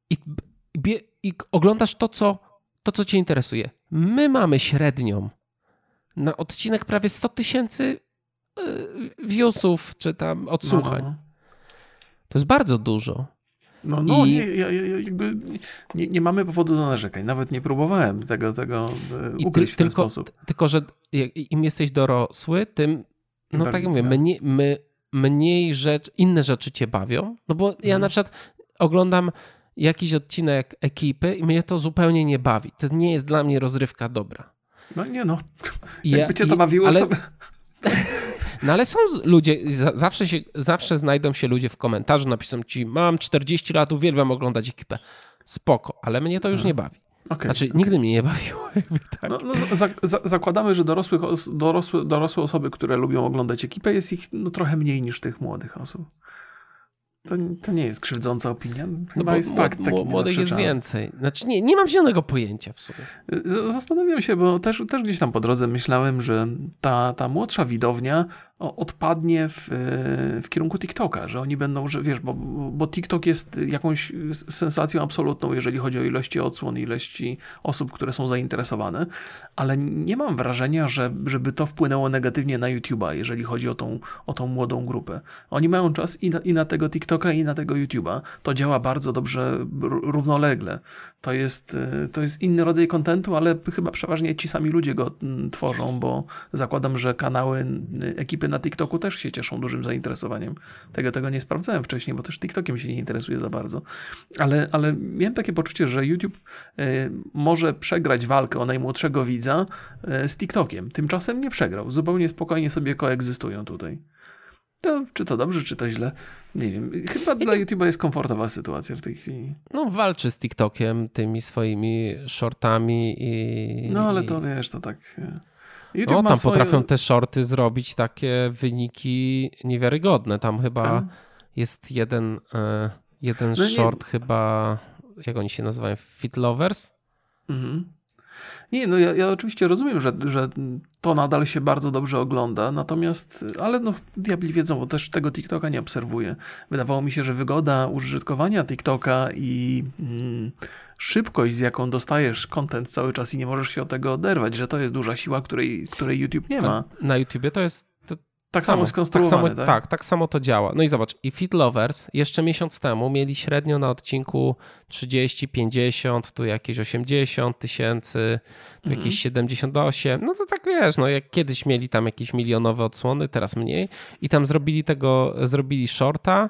i, i, i oglądasz to co, to, co cię interesuje. My mamy średnią na odcinek prawie 100 tysięcy e, viewsów, czy tam odsłuchań. No, no, no. To jest bardzo dużo. No, no I... nie, ja, ja, jakby nie, nie, mamy powodu do narzekań. Nawet nie próbowałem tego, tego e, ukryć ty, w ten tylko, sposób. Tylko, że im jesteś dorosły, tym, no tak jak mówię, mniej, my, mniej rzecz, inne rzeczy cię bawią. No bo ja mhm. na przykład oglądam jakiś odcinek ekipy i mnie to zupełnie nie bawi. To nie jest dla mnie rozrywka dobra. No nie no. Ja, Jakby cię to bawiło, ale... to... No ale są ludzie, zawsze, się, zawsze znajdą się ludzie w komentarzu, napiszą ci, mam 40 lat, uwielbiam oglądać ekipę. Spoko, ale mnie to już nie bawi. Okay, znaczy, okay. nigdy mnie nie bawiło. Tak. No, no za, za, zakładamy, że dorosłych, dorosłe, dorosłe osoby, które lubią oglądać ekipę, jest ich no, trochę mniej niż tych młodych osób. To, to nie jest krzywdząca opinia. No Chyba no jest fakt taki Młodych jest więcej. Znaczy nie, nie mam zielonego pojęcia w sumie. Zastanawiam się, bo też, też gdzieś tam po drodze myślałem, że ta, ta młodsza widownia odpadnie w, w kierunku TikToka, że oni będą, że wiesz, bo, bo TikTok jest jakąś sensacją absolutną, jeżeli chodzi o ilości odsłon, ilości osób, które są zainteresowane, ale nie mam wrażenia, że, żeby to wpłynęło negatywnie na YouTube'a, jeżeli chodzi o tą, o tą młodą grupę. Oni mają czas i na, i na tego TikToka, i na tego YouTube'a. To działa bardzo dobrze, równolegle. To jest, to jest inny rodzaj kontentu, ale chyba przeważnie ci sami ludzie go mm, tworzą, bo zakładam, że kanały ekipy na TikToku też się cieszą dużym zainteresowaniem. Tego, tego nie sprawdzałem wcześniej, bo też TikTokiem się nie interesuje za bardzo. Ale, ale miałem takie poczucie, że YouTube e, może przegrać walkę o najmłodszego widza e, z TikTokiem. Tymczasem nie przegrał. Zupełnie spokojnie sobie koegzystują tutaj. To, czy to dobrze, czy to źle? Nie wiem. Chyba dla YouTube'a jest komfortowa sytuacja w tej chwili. No, walczy z TikTokiem, tymi swoimi shortami i. No, ale to wiesz, to tak. YouTube no, tam swoje... potrafią te shorty zrobić takie wyniki niewiarygodne. Tam chyba tam? jest jeden, e, jeden no short, nie... chyba, jak oni się nazywają, Fit Lovers? Mhm. Nie, no ja, ja, oczywiście rozumiem, że, że to nadal się bardzo dobrze ogląda, natomiast, ale no diabli wiedzą, bo też tego TikToka nie obserwuję. Wydawało mi się, że wygoda użytkowania TikToka i mm, szybkość, z jaką dostajesz content cały czas i nie możesz się od tego oderwać, że to jest duża siła, której, której YouTube nie ma. Na YouTubie to jest tak samo, samo skonstruowane, tak, samo, tak? tak? tak, samo to działa. No i zobacz, i Fit Lovers jeszcze miesiąc temu mieli średnio na odcinku 30, 50, tu jakieś 80 tysięcy, tu mhm. jakieś 78. No to tak wiesz, no jak kiedyś mieli tam jakieś milionowe odsłony, teraz mniej. I tam zrobili tego, zrobili shorta,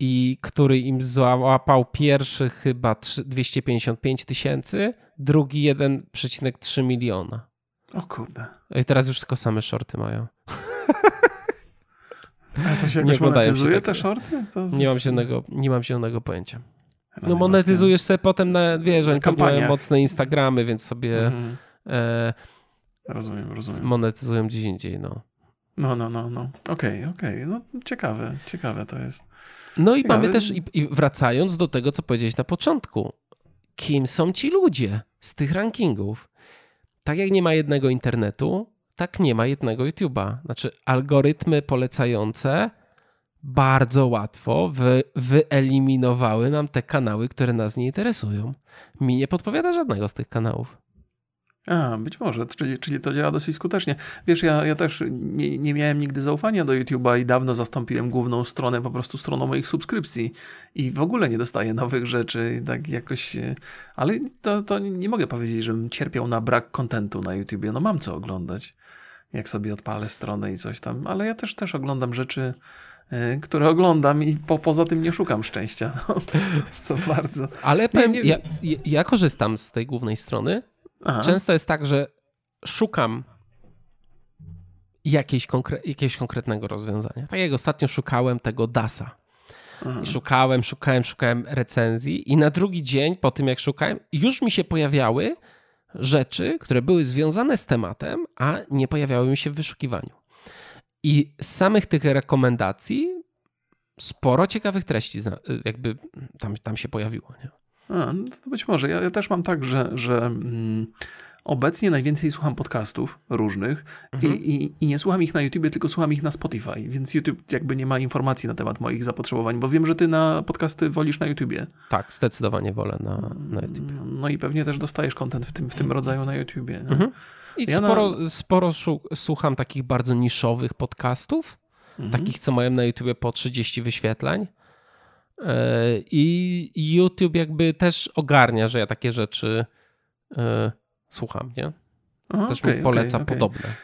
i który im złapał pierwszy chyba 255 tysięcy, drugi 1,3 miliona. O kurde. I teraz już tylko same shorty mają. A to się jakoś nie monetyzuje te shorty? To nie, mam zielonego, nie mam zielonego pojęcia. No monetyzujesz sobie potem na, wiesz, oni mają mocne Instagramy, więc sobie mhm. e, rozumiem, rozumiem. monetyzują gdzieś indziej, no. No, no, no, no. Okej, okay, okej. Okay. No ciekawe, ciekawe to jest. No i Ciekawe. mamy też, i, i wracając do tego, co powiedziałeś na początku, kim są ci ludzie z tych rankingów? Tak jak nie ma jednego internetu, tak nie ma jednego YouTube'a. Znaczy, algorytmy polecające bardzo łatwo wy, wyeliminowały nam te kanały, które nas nie interesują. Mi nie podpowiada żadnego z tych kanałów. A, być może, czyli, czyli to działa dosyć skutecznie. Wiesz, ja, ja też nie, nie miałem nigdy zaufania do YouTube'a i dawno zastąpiłem główną stronę po prostu stroną moich subskrypcji i w ogóle nie dostaję nowych rzeczy, tak jakoś, e, ale to, to nie mogę powiedzieć, żebym cierpiał na brak kontentu na YouTubie, no mam co oglądać, jak sobie odpalę stronę i coś tam, ale ja też, też oglądam rzeczy, e, które oglądam i po, poza tym nie szukam szczęścia, no, co bardzo. Ale powiem, nie- ja, ja, ja korzystam z tej głównej strony. Aha. Często jest tak, że szukam jakiejś konkre- jakiegoś konkretnego rozwiązania. Tak jak ostatnio szukałem tego DASa. Aha. I szukałem, szukałem, szukałem recenzji i na drugi dzień po tym jak szukałem, już mi się pojawiały rzeczy, które były związane z tematem, a nie pojawiały mi się w wyszukiwaniu. I z samych tych rekomendacji sporo ciekawych treści jakby tam, tam się pojawiło. Nie? A, no to być może. Ja, ja też mam tak, że, że mm, obecnie najwięcej słucham podcastów różnych Mhm. i, i, i nie słucham ich na YouTubie, tylko słucham ich na Spotify, więc YouTube jakby nie ma informacji na temat moich zapotrzebowań, bo wiem, że ty na podcasty wolisz na YouTubie. Tak, zdecydowanie wolę na, na YouTube. No i pewnie też dostajesz content w tym, w tym rodzaju na YouTubie. Mhm. I Ja na- sporo, sporo szu- słucham takich bardzo niszowych podcastów, Mhm. takich, co mają na YouTubie po 30 wyświetleń. E, I YouTube jakby też ogarnia, że ja takie rzeczy e, słucham, nie? A, Też okej, mi poleca okej, okej. podobne.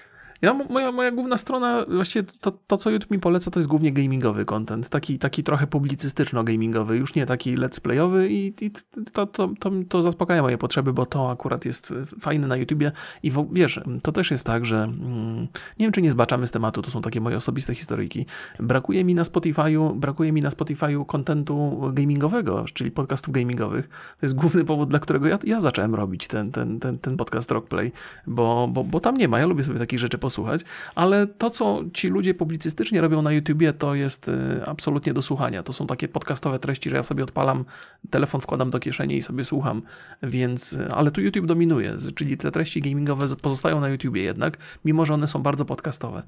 Ja, moja, moja główna strona, właściwie to, to, co YouTube mi poleca, to jest głównie gamingowy content. Taki, taki trochę publicystyczno-gamingowy, już nie taki let's playowy i, i to, to, to, to zaspokaja moje potrzeby, bo to akurat jest fajne na YouTubie i w, wiesz, to też jest tak, że mm, nie wiem, czy nie zbaczamy z tematu, to są takie moje osobiste historyjki. Brakuje mi na Spotify'u, brakuje mi na Spotify'u kontentu gamingowego, czyli podcastów gamingowych. To jest główny powód, dla którego ja, ja zacząłem robić ten, ten, ten, ten podcast Rockplay, bo, bo, bo tam nie ma, ja lubię sobie takich rzeczy posłuchać, ale to, co ci ludzie publicystycznie robią na YouTubie, to jest y, absolutnie do słuchania. To są takie podcastowe treści, że ja sobie odpalam, telefon wkładam do kieszeni i sobie słucham, więc, y, ale tu YouTube dominuje, czyli te treści gamingowe pozostają na YouTubie jednak, mimo że one są bardzo podcastowe.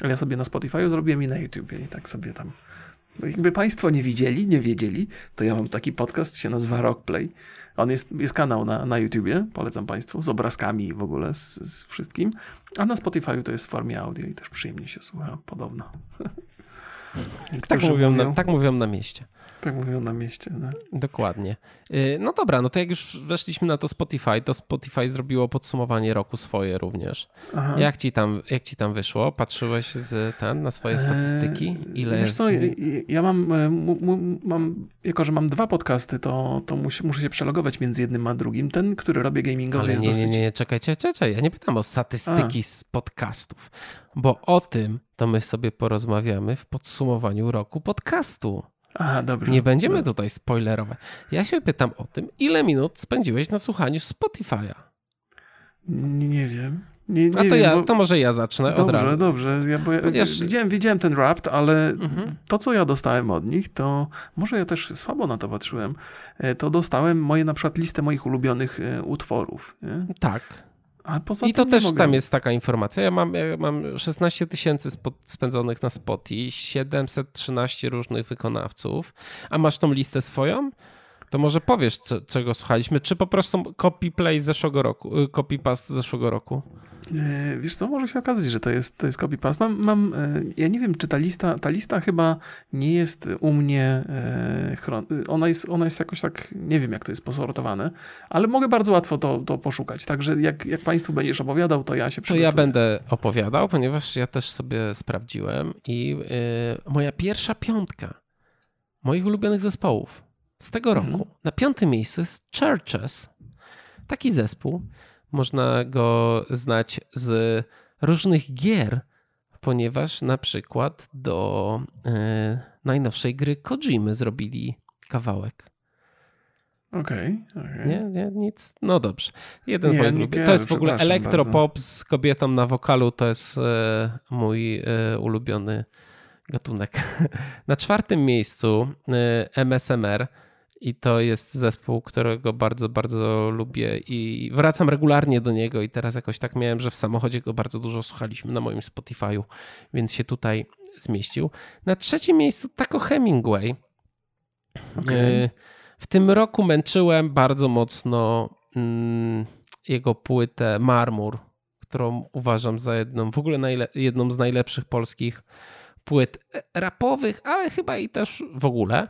Ale ja sobie na Spotify zrobiłem i na YouTubie i tak sobie tam jakby Państwo nie widzieli, nie wiedzieli, to ja mam taki podcast, się nazywa Rockplay. On jest, jest kanał na, na YouTubie, polecam Państwu, z obrazkami w ogóle z, z wszystkim. A na Spotify to jest w formie audio i też przyjemnie się słucha, podobno. Tak mówią, mówią, na, tak mówią na mieście. Tak mówią na mieście. No. Dokładnie. Y, No dobra, no to jak już weszliśmy na to Spotify, to Spotify zrobiło podsumowanie roku swoje również. Aha. Jak ci tam, jak ci tam wyszło? Patrzyłeś z ten, na swoje statystyki? Eee, Ile Wiesz co, ja, ja mam, e, mam, jako że mam dwa podcasty, to, to muszę się przelogować między jednym a drugim. Ten, który robię gamingowy Ale jest nie, nie, dosyć... nie, nie, czekaj, czekaj, czekaj. Ja nie pytam o statystyki z podcastów, bo o tym to my sobie porozmawiamy w podsumowaniu roku podcastu. Aha, dobrze. Nie będziemy Dobrze. tutaj spoilerować. Ja się pytam o tym, ile minut spędziłeś na słuchaniu Spotify'a. Nie, nie wiem. Nie, nie A to wiem, ja, bo... to może ja zacznę od Dobrze, razu. dobrze. Ja, bo ja, Ponieważ- widziałem, widziałem ten rapt, ale Mhm. to, co ja dostałem od nich, to może ja też słabo na to patrzyłem. E, To dostałem moje na przykład listę moich ulubionych e, utworów. Nie? Tak. I to też mogę. tam jest taka informacja. Ja mam, ja mam 16 tysięcy spędzonych na Spotify, 713 różnych wykonawców. A masz tą listę swoją? To może powiesz, co, czego słuchaliśmy, czy po prostu copy-play z zeszłego roku, y, copy-paste z zeszłego roku? E, Wiesz co, może się okazać, że to jest, to jest copy-paste. Mam, mam, e, ja nie wiem, czy ta lista, ta lista chyba nie jest u mnie, e, ona jest, ona jest jakoś tak, nie wiem jak to jest posortowane, ale mogę bardzo łatwo to, to poszukać. Także jak, jak Państwu będziesz opowiadał, to ja się To przygotuję. ja będę opowiadał, ponieważ ja też sobie sprawdziłem i y, moja pierwsza piątka moich ulubionych zespołów z tego Mhm. roku. Na piątym miejscu jest Churches. Taki zespół. Można go znać z różnych gier, ponieważ na przykład do y, najnowszej gry Kojimy zrobili kawałek. Okej, okej. Nie, nie, nic. No dobrze. Jeden z Nie, moich nie ulubionych. To jest w ogóle elektropop z kobietą na wokalu. To jest e, mój e, ulubiony gatunek. Na czwartym miejscu y, MSMR i to jest zespół, którego bardzo, bardzo lubię i wracam regularnie do niego i teraz jakoś tak miałem, że w samochodzie go bardzo dużo słuchaliśmy na moim Spotify'u, więc się tutaj zmieścił. Na trzecim miejscu Taco Hemingway. Okay. W tym roku męczyłem bardzo mocno mm, jego płytę Marmur, którą uważam za jedną, w ogóle jedną z najlepszych polskich płyt rapowych, ale chyba i też w ogóle.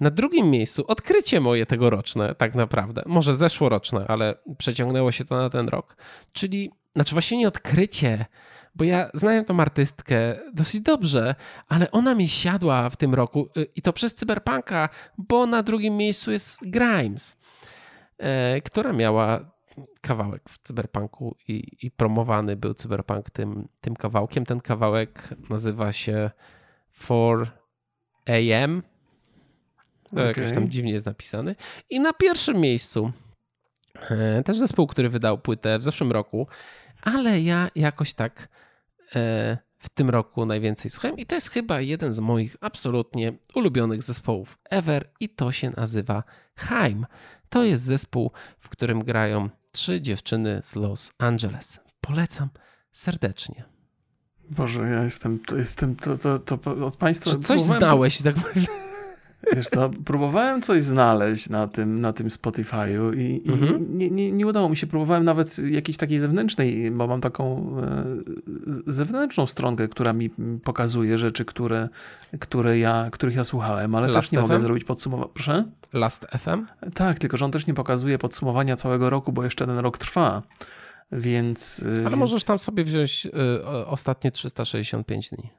Na drugim miejscu odkrycie moje tegoroczne, tak naprawdę. Może zeszłoroczne, ale przeciągnęło się to na ten rok. Czyli, znaczy właśnie nie odkrycie, bo ja znałem tą artystkę dosyć dobrze, ale ona mi siadła w tym roku y, i to przez cyberpunka, bo na drugim miejscu jest Grimes, e, która miała kawałek w cyberpunku i, i promowany był cyberpunk tym, tym kawałkiem. Ten kawałek nazywa się 4 AM to okay. jakoś tam dziwnie jest napisany. I na pierwszym miejscu e, też zespół, który wydał płytę w zeszłym roku, ale ja jakoś tak e, w tym roku najwięcej słuchałem i to jest chyba jeden z moich absolutnie ulubionych zespołów ever i to się nazywa Haim. To jest zespół, w którym grają trzy dziewczyny z Los Angeles. Polecam serdecznie. Boże, ja jestem, to, jestem to, to, to od Państwa... Czy coś znałeś? Tak Wiesz co, próbowałem coś znaleźć na tym, na tym Spotify'u i, mhm. i nie, nie, nie, udało mi się. Próbowałem nawet jakiejś takiej zewnętrznej, bo mam taką e, zewnętrzną stronkę, która mi pokazuje rzeczy, które, które ja, których ja słuchałem, ale Last też nie FM? mogę zrobić podsumowania. Proszę? Last FM? Tak, tylko że on też nie pokazuje podsumowania całego roku, bo jeszcze ten rok trwa. Więc. Ale więc... możesz tam sobie wziąć y, ostatnie 365 dni.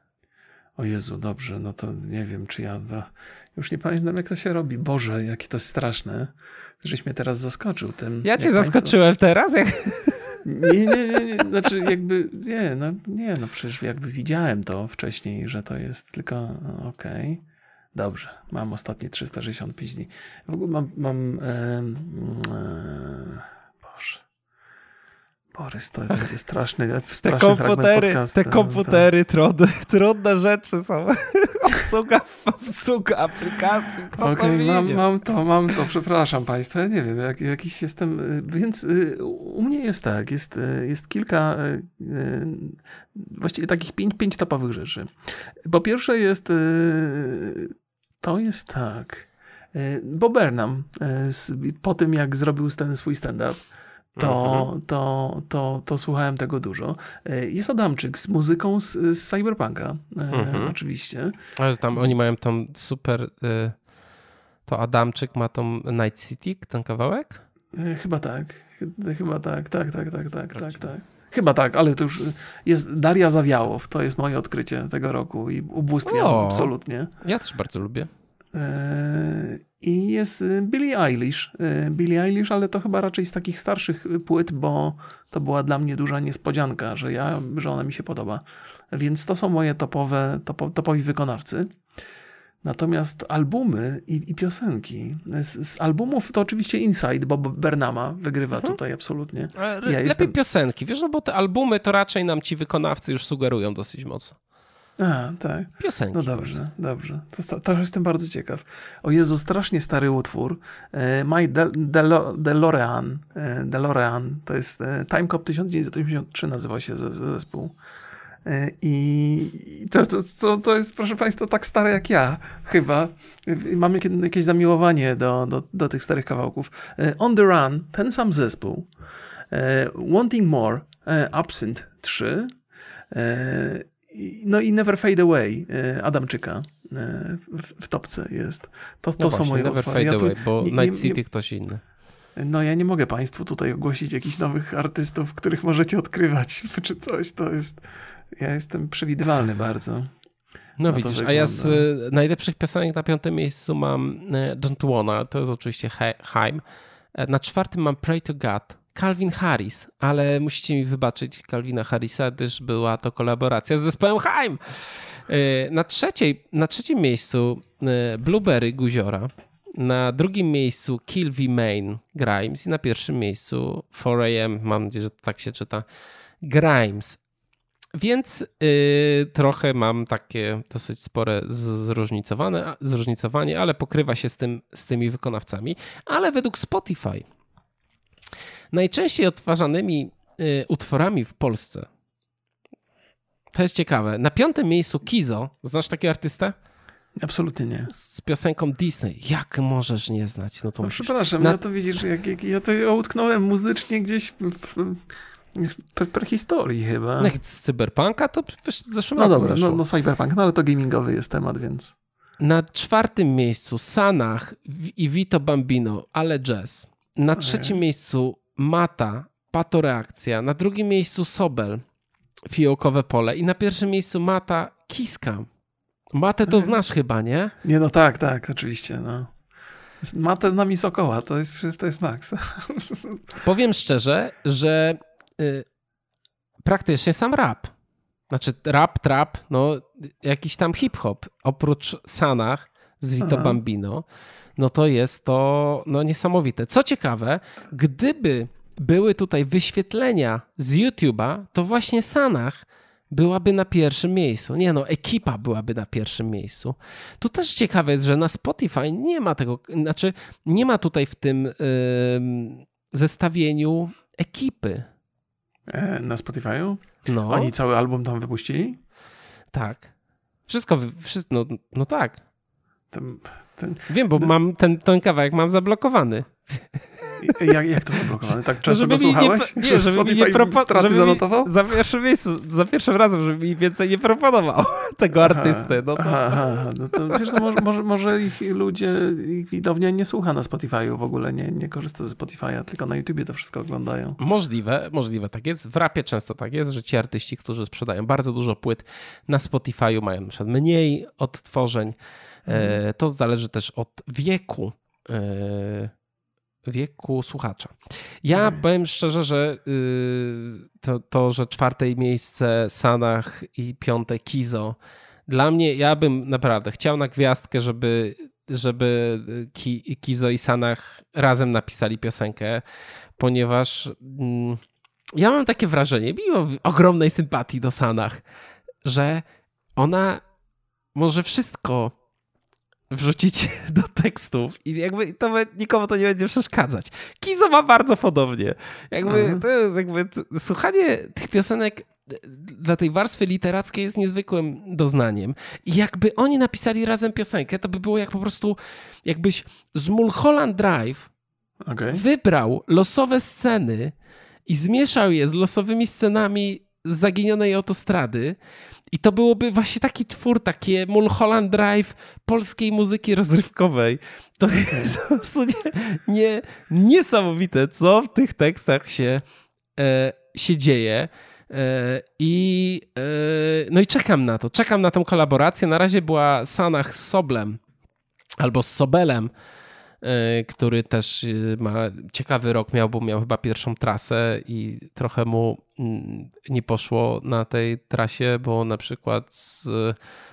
O Jezu, dobrze, no to nie wiem, czy ja to, już nie pamiętam, jak to się robi. Boże, jakie to jest straszne, żeś mnie teraz zaskoczył tym. Ja cię zaskoczyłem państwo... teraz? Jak... Nie, nie, nie, nie, znaczy jakby, nie, no nie, no przecież jakby widziałem to wcześniej, że to jest tylko, no, okej. Okay. Dobrze, mam ostatnie 365 dni. W ogóle mam, mam e, e. Borys, to będzie straszny, straszny te komputery, Te komputery, trudne, trudne rzeczy są. obsługa, obsługa aplikacji. Okej, okay, mam, mam to, mam to, przepraszam Państwa, ja nie wiem, jak, jakiś jestem, y, więc y, u mnie jest tak, jest, y, jest kilka, właściwie takich pięć, pięć topowych rzeczy. Po pierwsze jest, to jest tak, Bob Burnham, po tym jak zrobił ten swój stand-up, to, mhm. to, to, to słuchałem tego dużo. E, jest Adamczyk z muzyką z, z Cyberpunka, e, mhm. oczywiście. Ale tam oni mają tam super. E, to Adamczyk ma tą Night City, ten kawałek? Chyba tak. Chyba tak, tak, tak, tak, tak, tak, tak. Chyba tak, ale to już jest Daria Zawiałow. To jest moje odkrycie tego roku i ubóstwiam absolutnie. Ja też bardzo lubię. I jest y, Billie Eilish. Y, Billie Eilish, ale to chyba raczej z takich starszych płyt, bo to była dla mnie duża niespodzianka, że, ja, że ona mi się podoba. Więc to są moje topowe, topo, topowi wykonawcy. Natomiast albumy i, i piosenki. Z, z, albumów to oczywiście Inside, bo Bernama wygrywa mhm. tutaj absolutnie. Ja lepiej jestem... piosenki, wiesz, no bo te albumy to raczej nam ci wykonawcy już sugerują dosyć mocno. A, tak. Piosenki. No dobrze, bardzo. dobrze. To, to jestem bardzo ciekaw. O Jezu, strasznie stary utwór. E, My De, De, DeLorean. E, DeLorean. To jest e, Time Cop 1983 nazywa się zespół. I to, to, to jest, proszę Państwa, tak stare jak ja, chyba. Mam jakieś zamiłowanie do, do, do tych starych kawałków. On the Run, ten sam zespół. Wanting More, Absent 3. No i Never Fade Away e, Adamczyka e, w, w topce jest. To, to no są właśnie, moje Never Fade ja Away, bo nie, Night City nie, ktoś inny. No ja nie mogę Państwu tutaj ogłosić jakichś nowych artystów, których możecie odkrywać, czy coś. To jest... Ja jestem przewidywalny bardzo. No widzisz, a ja z e, najlepszych piosenek na piątym miejscu mam Don't Wanna, to jest oczywiście Haim. Na czwartym mam Pray to God. Calvin Harris, ale musicie mi wybaczyć Calvina Harrisa, gdyż była to kolaboracja z zespołem Haim. E, na, trzeciej, na trzecim miejscu e, Blueberry Guziora, na drugim miejscu Kill V Main Grimes i na pierwszym miejscu 4AM, mam nadzieję, że tak się czyta, Grimes. Więc yy, trochę mam takie dosyć spore zróżnicowane, zróżnicowanie, ale pokrywa się z, tym, z tymi wykonawcami. Ale według Spotify najczęściej odtwarzanymi yy, utworami w Polsce to jest ciekawe. Na piątym miejscu Kizo. Znasz takiego artystę? Absolutnie nie. Z piosenką Disney. Jak możesz nie znać? No to no, przepraszam, Na... ja to widzisz, jak, jak, ja to utknąłem muzycznie gdzieś w, w, prehistorii chyba. No z Cyberpunka to w zeszłym No dobra, no, no Cyberpunk, no ale to gamingowy jest temat, więc... Na czwartym miejscu Sanach i Vito Bambino, ale jazz. Na trzecim miejscu Mata, Patoreakcja. Na drugim miejscu Sobel, Fiołkowe Pole. I na pierwszym miejscu Mata, Kiska. Matę to znasz chyba, nie? Nie, no tak, tak, oczywiście. No. Matę z nami Sokoła, to jest, to jest Max. Powiem szczerze, że y, praktycznie sam rap. Znaczy rap, trap, no jakiś tam hip-hop. Oprócz Sanach z Vito Aha. Bambino, no to jest to no, niesamowite. Co ciekawe, gdyby były tutaj wyświetlenia z YouTube'a, to właśnie Sanach byłaby na pierwszym miejscu. Nie no, ekipa byłaby na pierwszym miejscu. Tu też ciekawe jest, że na Spotify nie ma tego, znaczy nie ma tutaj w tym yy, zestawieniu ekipy. E, na Spotify'u? No. Oni cały album tam wypuścili? Tak. Wszystko, wszystko no, no tak. Ten, ten, Wiem, bo mam ten, ten kawałek mam zablokowany. Jak, jak to zablokowane? Tak często go słuchałeś? Nie, nie, żeby mi nie propo- żeby zanotował? Za pierwszym miejscu, za pierwszym razem, żeby mi więcej nie proponował tego aha, artysty. No to... Aha, aha, no to wiesz, no może, może, może, ich ludzie, ich widownia nie słucha na Spotify'u w ogóle, nie, nie korzysta ze Spotify'a, tylko na YouTubie to wszystko oglądają. Możliwe, możliwe tak jest. W rapie często tak jest, że ci artyści, którzy sprzedają bardzo dużo płyt na Spotify'u mają na przykład mniej odtworzeń. Hmm. To zależy też od wieku e, wieku słuchacza. Ja hmm. powiem szczerze, że yy, to, to, że czwarte miejsce Sanach i piąte Kizo, dla mnie, ja bym naprawdę chciał na gwiazdkę, żeby, żeby Ki, Kizo i Sanach razem napisali piosenkę, ponieważ yy, ja mam takie wrażenie, mimo ogromnej sympatii do Sanach, że ona może wszystko wrzucić do tekstów i jakby to nikomu to nie będzie przeszkadzać. Kizo ma bardzo podobnie. Jakby mhm. to jest jakby słuchanie tych piosenek dla tej warstwy literackiej jest niezwykłym doznaniem. I jakby oni napisali razem piosenkę, to by było jak po prostu jakbyś z Mulholland Drive okay. wybrał losowe sceny i zmieszał je z losowymi scenami z zaginionej autostrady i to byłoby właśnie taki twór, takie Mulholland Drive polskiej muzyki rozrywkowej. To jest po prostu nie, nie, niesamowite, co w tych tekstach się, e, się dzieje. E, I, e, no i czekam na to. Czekam na tę kolaborację. Na razie była Sanach z Soblem albo z Sobelem. E, który też e, ma ciekawy rok miał, bo miał chyba pierwszą trasę i trochę mu mm, nie poszło na tej trasie, bo na przykład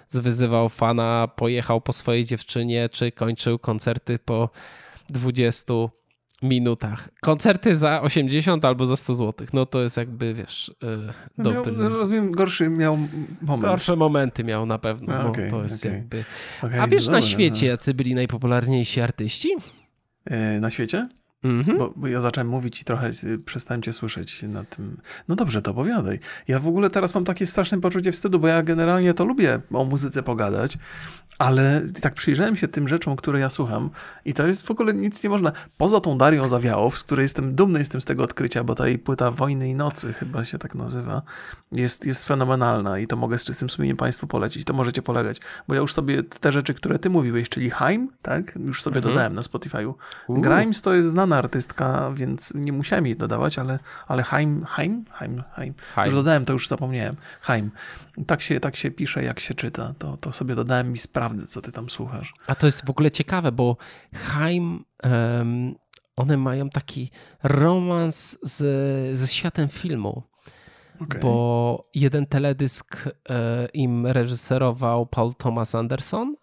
zwyzywał fana, pojechał po swojej dziewczynie, czy kończył koncerty po 20 minutach. Koncerty za 80 albo za 100 zł. No to jest jakby, wiesz, yy, dobry. Miał, rozumiem, gorszy miał moment. Gorsze momenty miał na pewno. A, okay, to jest okay. jakby... Okay, A wiesz na świecie, no. jacy byli najpopularniejsi artyści? Yy, na świecie? Mhm. Bo, bo, ja zacząłem mówić i trochę y, przestałem cię słyszeć na tym. No dobrze, to opowiadaj. Ja w ogóle teraz mam takie straszne poczucie wstydu, bo ja generalnie to lubię o muzyce pogadać, ale tak przyjrzałem się tym rzeczom, które ja słucham i to jest w ogóle nic nie można. Poza tą Darią Zawiałow, z której jestem dumny jestem z tego odkrycia, bo ta jej płyta Wojny i Nocy chyba się tak nazywa, jest, jest fenomenalna i to mogę z czystym sumieniem Państwu polecić. To możecie polegać, bo ja już sobie te rzeczy, które ty mówiłeś, czyli Haim, tak, już sobie mhm. dodałem na Spotify'u. Grimes to jest znana artystka, więc nie musiałem jej dodawać, ale, ale Haim, Haim, Haim, Haim. Już dodałem, to już zapomniałem. Haim. Tak się, tak się pisze, jak się czyta. To, to sobie dodałem i sprawdzę, co ty tam słuchasz. A to jest w ogóle ciekawe, bo Haim, um, one mają taki romans z, ze światem filmu. Okay. Bo jeden teledysk e, im reżyserował Paul Thomas Anderson,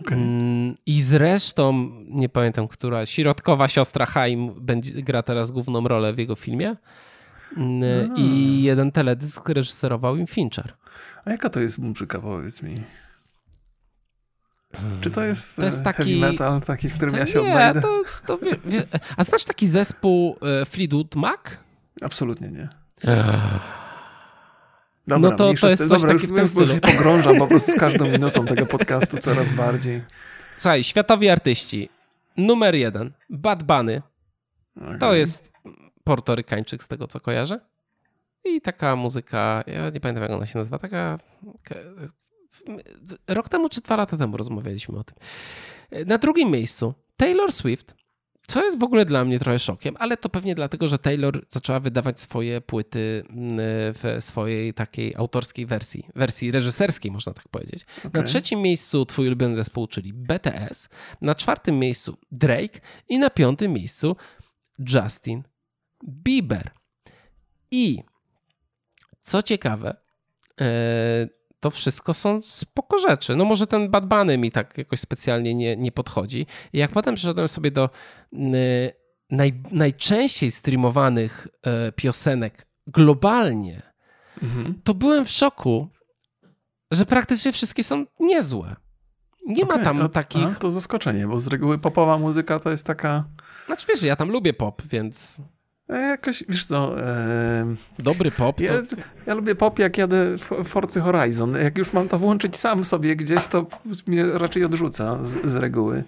Okay. Mm, I zresztą, nie pamiętam, która, środkowa siostra Haim będzie, gra teraz główną rolę w jego filmie. Mm, I jeden teledysk reżyserował im Fincher. A jaka to jest muzyka, powiedz mi? Czy to jest, To jest e, taki- heavy metal, taki, w którym To ja się nie, odnajdę? to, to wie, wie, A znasz taki zespół e, Fleetwood Mac? Absolutnie nie. Dobra, No to- to jest coś Dobra, taki już, w tym już, się pogrążam po prostu z każdą minutą tego podcastu coraz bardziej. Słuchaj, światowi artyści. Numer jeden. Bad Bunny. To Okej. jest portorykańczyk z tego, co kojarzę. I taka muzyka, ja nie pamiętam jak ona się nazywa, taka... Rok temu czy dwa lata temu rozmawialiśmy o tym. Na drugim miejscu Taylor Swift, co jest w ogóle dla mnie trochę szokiem, ale to pewnie dlatego, że Taylor zaczęła wydawać swoje płyty mm, w swojej takiej autorskiej wersji, wersji reżyserskiej można tak powiedzieć. Na Okej. trzecim miejscu twój ulubiony zespół, czyli BTS, na czwartym miejscu Drake i na piątym miejscu Justin Bieber. I co ciekawe, e, to wszystko są spoko rzeczy. No może ten Bad Bunny mi tak jakoś specjalnie nie, nie podchodzi. I jak potem przeszedłem sobie do naj, najczęściej streamowanych e, piosenek globalnie, Mhm. to byłem w szoku, że praktycznie wszystkie są niezłe. Nie ma Okej, tam a- takich... A, to zaskoczenie, bo z reguły popowa muzyka to jest taka... Znaczy wiesz, ja tam lubię pop, więc E, jakoś, wiesz co... E, dobry pop to... ja, ja lubię pop, jak jadę w Forcy Horizon. Jak już mam to włączyć sam sobie gdzieś, to mnie raczej odrzuca z, z reguły.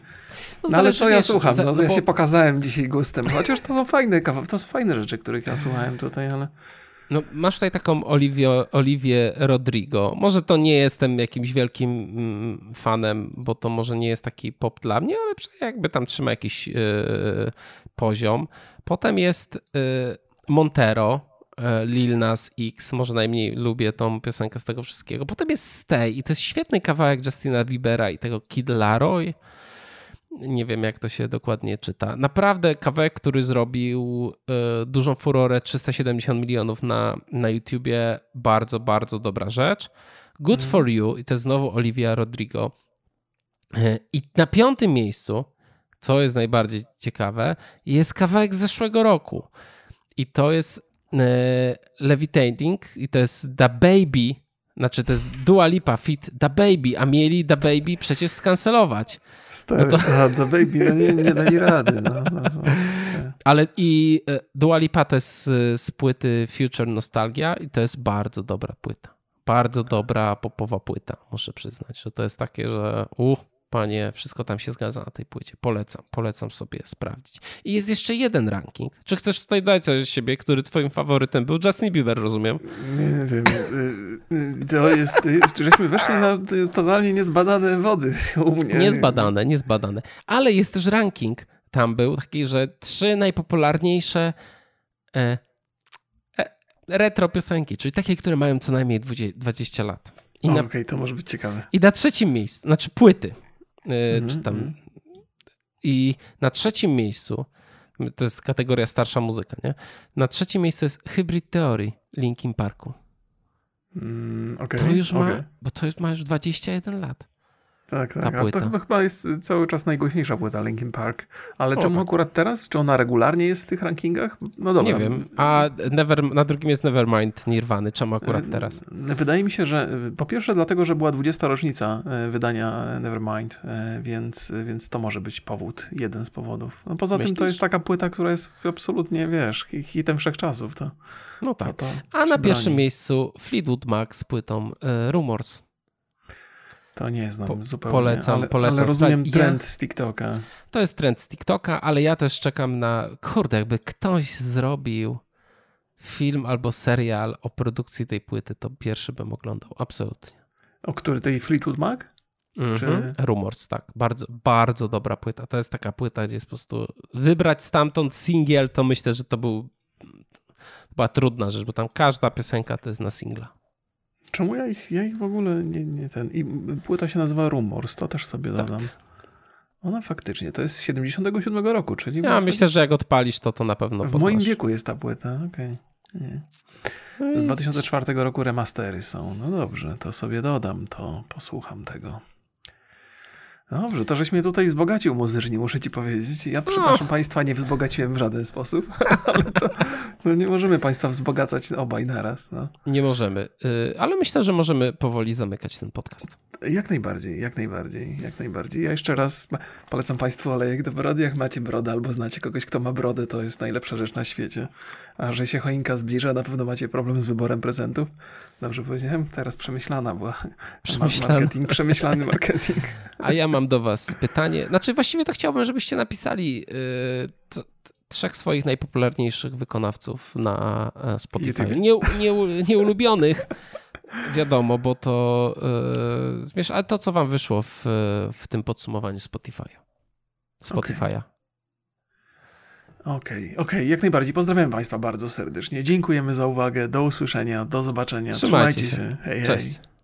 No, No ale co ja słucham? za- No, no ja bo- się pokazałem dzisiaj gustem. Chociaż to są fajne kawa, to są fajne rzeczy, których ja słuchałem tutaj, ale... No, masz tutaj taką Oliwię, Oliwię Rodrigo. Może to nie jestem jakimś wielkim mm, fanem, bo to może nie jest taki pop dla mnie, ale przynajmniej jakby tam trzyma jakiś yy, poziom. Potem jest yy, Montero, yy, Lil Nas X. Może najmniej lubię tą piosenkę z tego wszystkiego. Potem jest Stay i to jest świetny kawałek Justina Biebera i tego Kid Laroi. Nie wiem, jak to się dokładnie czyta. Naprawdę kawałek, który zrobił e, dużą furorę, 370 milionów na, na YouTubie, bardzo, bardzo dobra rzecz. Good for You i to jest znowu Olivia Rodrigo. E, I na piątym miejscu, co jest najbardziej ciekawe, jest kawałek z zeszłego roku. I to jest e, Levitating i to jest Da Baby, znaczy to jest Dua Lipa fit Da Baby, a mieli Da Baby przecież skancelować. Stary, No to- a, do baby, no nie, nie dali rady. No, Ale i e, Dua Lipa to jest z, z płyty Future Nostalgia i to jest bardzo dobra płyta. Bardzo dobra popowa płyta, muszę przyznać, że to jest takie, że uh, panie, wszystko tam się zgadza na tej płycie. Polecam, polecam sobie sprawdzić. I jest jeszcze jeden ranking. Czy chcesz tutaj dać coś siebie, który twoim faworytem był? Justin Bieber, rozumiem. Nie wiem. y, y, To jest. y, Żeśmy weszli na totalnie niezbadane wody u mnie. Niezbadane, niezbadane. Ale jest też ranking. Tam był taki, że trzy najpopularniejsze e, e, retro piosenki, czyli takie, które mają co najmniej 20, 20 lat. I I na, Okej, to może być ciekawe. I na trzecim miejscu, znaczy płyty, Mhm, czy tam. mhm. I na trzecim miejscu, to jest kategoria starsza muzyka, nie? Na trzecim miejscu jest Hybrid Theory Linkin Parku. Mm, okej, To już ma, okej. bo to już ma już 21 lat. Tak, ta tak. A to płyta. chyba, chyba jest cały czas najgłośniejsza płyta Linkin Park. Ale O, czemu tak. akurat teraz? Czy ona regularnie jest w tych rankingach? No dobra. Nie wiem. A Never, na drugim jest Nevermind Nirwany. Czemu akurat teraz? E, Wydaje mi się, że e, po pierwsze dlatego, że była 20. rocznica wydania Nevermind, więc, więc to może być powód, jeden z powodów. No poza tym to Myślisz? jest taka płyta, która jest absolutnie, wiesz, hi- hitem wszechczasów. To, No to, tak. to A się na pierwszym broni. miejscu Fleetwood Mac z płytą Rumors. To nie znam Po- zupełnie, polecam, ale, polecam. ale rozumiem ja- trend z TikToka. To jest trend z TikToka, ale ja też czekam na. Kurde, jakby ktoś zrobił film albo serial o produkcji tej płyty, to pierwszy bym oglądał. Absolutnie. O który tej Fleetwood Mac? Mhm. Rumors, tak. Bardzo, bardzo dobra płyta. To jest taka płyta, gdzie jest po prostu wybrać stamtąd singiel, to myślę, że to był. Była trudna rzecz, bo tam każda piosenka to jest na singla. Czemu ja ich, ja ich w ogóle nie, nie ten... I płyta się nazywa Rumors, to też sobie Tak. dodam. Ona faktycznie, to jest z 77 roku, czyli... Ja właśnie myślę, że jak odpalisz to, to na pewno W poznasz. moim wieku jest ta płyta, okej. Nie. No Z i- 2004 roku remastery są. No dobrze, to sobie dodam, to posłucham tego. Dobrze, to żeś mnie tutaj wzbogacił muzycznie, muszę ci powiedzieć. Ja, przepraszam państwa, nie wzbogaciłem w żaden sposób, ale to no nie możemy państwa wzbogacać obaj naraz. No. Nie możemy, y, ale myślę, że możemy powoli zamykać ten podcast. Jak najbardziej, jak najbardziej, jak najbardziej. Ja jeszcze raz polecam Państwu olejek do brody. Jak macie brodę albo znacie kogoś, kto ma brodę, to jest najlepsza rzecz na świecie. A że się choinka zbliża, na pewno macie problem z wyborem prezentów. Dobrze powiedziałem? Teraz przemyślana była. Przemyślany. Marketing, przemyślany marketing. A ja mam do Was pytanie. Znaczy, właściwie to chciałbym, żebyście napisali yy, t, trzech swoich najpopularniejszych wykonawców na e, Spotify. Nie, nie, nieulubionych. Wiadomo, bo to yy, zmierz... ale to, co wam wyszło w, w tym podsumowaniu Spotify'a. Spotify'a. Okej, okay. okej, okay. jak najbardziej. Pozdrawiam Państwa bardzo serdecznie. Dziękujemy za uwagę. Do usłyszenia, do zobaczenia. Trzymajcie, Trzymajcie się. się. Hej, Cześć. hej.